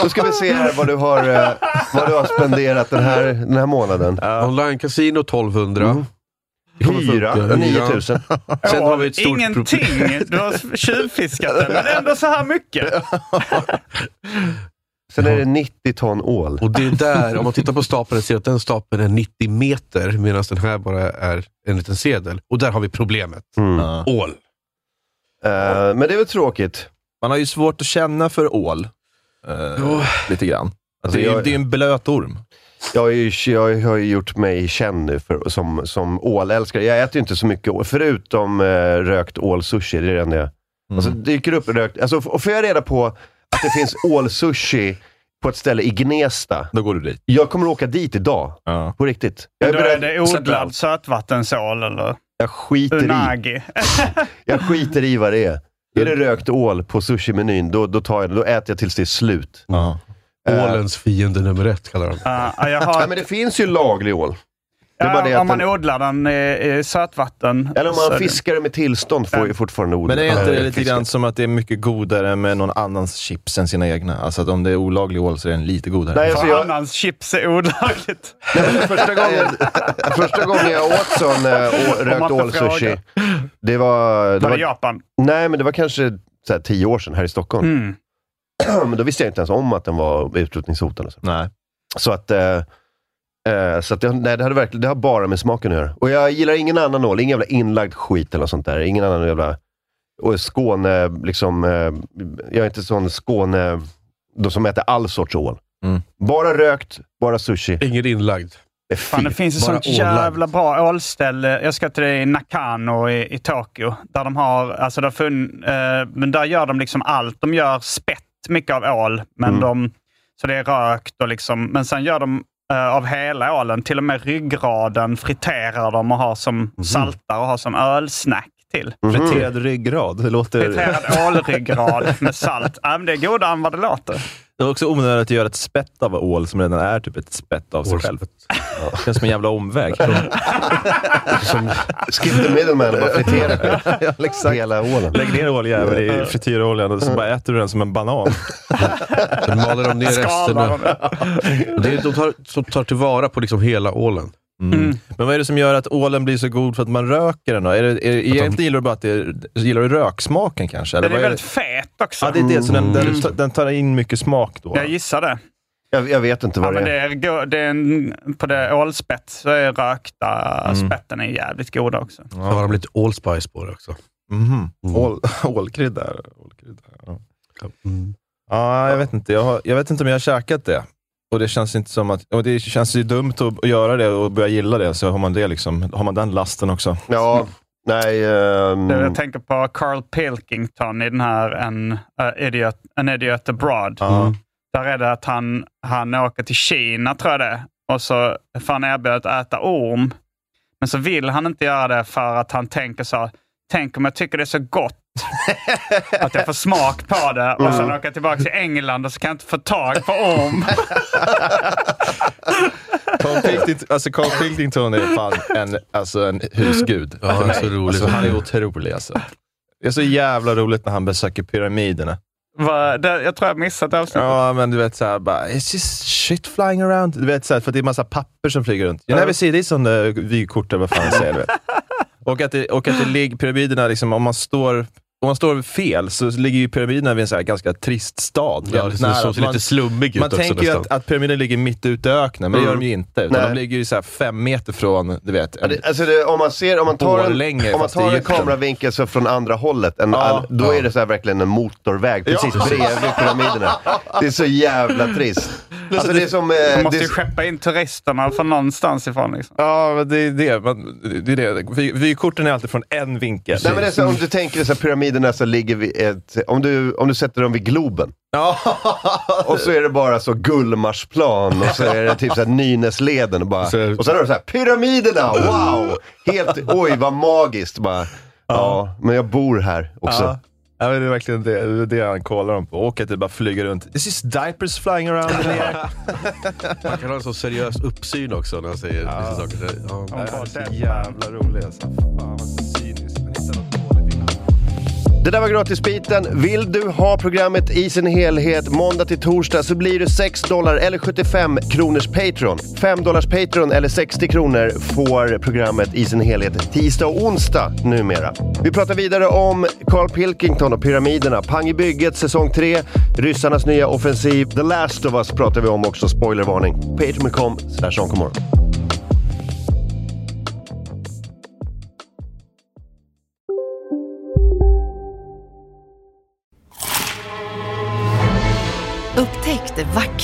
Då ska vi se här vad du har, eh, vad du har spenderat den här, den här månaden. Online-casino 1200. Mm. Hyra, funka. 9000. Sen har vi ett stort Ingenting. Du har tjuvfiskat den, men ändå så här mycket. Sen är det 90 ton ål. Och det är där, om man tittar på stapeln, ser att den stapeln är 90 meter, medan den här bara är en liten sedel. Och där har vi problemet. Mm. Ål. Eh, men det är väl tråkigt. Man har ju svårt att känna för ål. Eh, Lite grann. Alltså, det, är, ju- det är en blöt orm. Jag, har ju, jag har ju gjort mig känd nu för, som, som ålälskare. Jag äter ju inte så mycket ål, förutom eh, rökt ålsushi. Det är det enda jag... Alltså, dyker upp rökt... Alltså, och får jag reda på att det finns ålsushi på ett ställe i Gnesta. Då går du dit. Jag kommer att åka dit idag. Ja. På riktigt. Jag är Då är beredd det odlad allt. sötvattensål eller Jag skiter i. unagi. Jag skiter i vad det är. Är det rökt ål på sushi-menyn, då, då tar jag det. Då äter jag tills det är slut. Ja. Eh, Ålens fiende nummer ett kallar de Ja, jag har, Ja, men det finns ju laglig ål. Det är ja, det om man den- odlar den i, i sötvatten. Eller om man det- fiskar det med tillstånd får ju fortfarande odla. Men det är inte det lite fiskar. grann som att det är mycket godare med någon annans chips än sina egna? Alltså att om det är olaglig ål så är den lite godare. Nej, alltså För jag, annans chips är olagligt. nej, men första, gången, första gången jag åt sån äh, rökt ålsushi, det var... Det Var det var Japan? nej, men det var kanske så här, tio år sedan här i Stockholm. Mm. men då visste jag inte ens om att den var utrotningshotad. och Så, Nej. så att... eh, eh, så att det, nej, det, hade verkligen, det har bara med smaken att göra. Och jag gillar ingen annan ål, ingen jävla inlagd skit eller något sånt där. Ingen annan jävla... Och Skåne, liksom... Eh, jag är inte sån Skåne... De som äter all sorts ål. Mm. Bara rökt, bara sushi. Ingen inlagd. Det är Fan, det finns ett sånt jävla bra ålställe. Jag ska till det i Nakano i, i Tokyo. Där de har, alltså där funn, eh, men där gör de liksom allt. De gör spett, mycket av ål. Men Mm. de, så det är rökt och liksom, men sen gör de eh, av hela ålen, till och med ryggraden friterar de och har som saltar och har som ölsnack till. Friterad ryggrad. Det låter... Friterad ålryggrad med salt. Ja, men det är godare än vad det låter. Det är också onödigt att göra ett spett av ål som redan är typ ett spett av sig själv. Det känns som en jävla omväg. Skip the middleman och bara fritera ja, exakt. hela ålen. Lägg ner åljävel i frityroljan och så bara äter du den som en banan. Sen maler de ner resterna. Det är, de tar, som tar tillvara på liksom hela ålen. Mm. Men vad är det som gör att ålen blir så god för att man röker den? Då? Är det, är, egentligen gillar du bara att det är, gillar du röksmaken kanske? Eller Den är vad väldigt fet också. Ja, det är det. Så den, den, den tar in mycket smak då? Jag gissar det. Jag, jag vet inte Ja, vad men det det är. är, go- det är en, på det ålspett så är rökta Mm. spetten är jävligt goda också. Så har de lite allspice på det också. Mhm. Mm. Ål, ålkrydda. ålkrydda ja. Mm. ja, jag vet inte. Jag, har, jag vet inte om jag har käkat det. Och det känns inte som att... Och det känns ju dumt att, göra det och börja gilla det, så har man, det liksom, har man den lasten också. Ja, nej... Det- Jag tänker på Carl Pilkington i den här En uh, idiot, An Idiot Abroad. Ja. Där är det att han, han åker till Kina, tror jag det och så får han erbjuda att äta orm. Men så vill han inte göra det för att han tänker så här, tänk om jag tycker det är så gott att jag får smak på det och sen Mm. åker jag tillbaka till England och så kan jag inte få tag på orm. Carl Pilkington, alltså Carl Pilkington är fan en, alltså en husgud. Ja, han är så rolig. Alltså, han är otrolig alltså. Det är så jävla roligt när han besöker pyramiderna. Va, det, jag tror jag missat det avsnittet. Ja, men du vet såhär bara, it's just shit flying around. Du vet såhär, för det är massa papper som flyger runt. You never see this on the vykort eller vad fan jag säger. Du vet. Och att det, och att det ligger, pyramiderna, liksom, om man står om man står fel så ligger ju pyramiderna vid en så här ganska trist stad. Ja, det nära. såg så Man- lite slummig ut Man också tänker ju att, att pyramiden ligger mitt ute i öknen, men det Mm. gör de ju inte. Utan Nej. de ligger ju så här fem meter från, du vet, det, alltså det, om man ser, om man tar en, Borlänge, om man tar en kameravinkel så från andra hållet, en, Ja, all, då ja. är det så här verkligen en motorväg precis Ja. bredvid pyramiderna. Det är så jävla trist. Alltså det är som... eh, Man måste det ju är, skeppa in turisterna från någonstans ifrån. Liksom. Ja, det är det. Man, det, är det. Vy, vykorten är alltid från en vinkel. nej, men det är så, om du tänker dig så pyramiderna så ligger vid ett, om du, om du sätter dem vid Globen. och så är det bara så Gullmarsplan och så är det typ så här Nynäsleden och bara, och sen har du så här pyramiderna, wow! Helt, oj vad magiskt bara. Ja, men jag bor här också. Ja. Ja, men det är verkligen det, det, är det han kollar dem på. Och att det bara flyger runt. This is diapers flying around in the air. Man kan ha en så seriös uppsyn också när han säger vissa saker. Ja. Det är så jävla roligt alltså. Fan det där var gratisbiten. Vill du ha programmet i sin helhet måndag till torsdag så blir du 6 dollar eller 75 kronors Patreon. 5 dollars Patreon eller 60 kronor får programmet i sin helhet tisdag och onsdag numera. Vi pratar vidare om Carl Pilkington och pyramiderna, Pang i bygget säsong 3, ryssarnas nya offensiv, The Last of Us pratar vi om också, spoilervarning. Patreon.com slash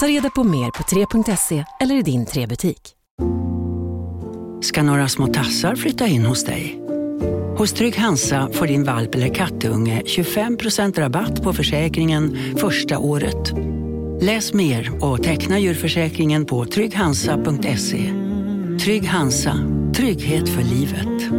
Ta reda på mer på 3.se eller i din 3-butik. Ska några små tassar flytta in hos dig? Hos Trygg Hansa får din valp eller kattunge 25% rabatt på försäkringen första året. Läs mer och teckna djurförsäkringen på trygghansa.se. Trygg Hansa, trygghet för livet.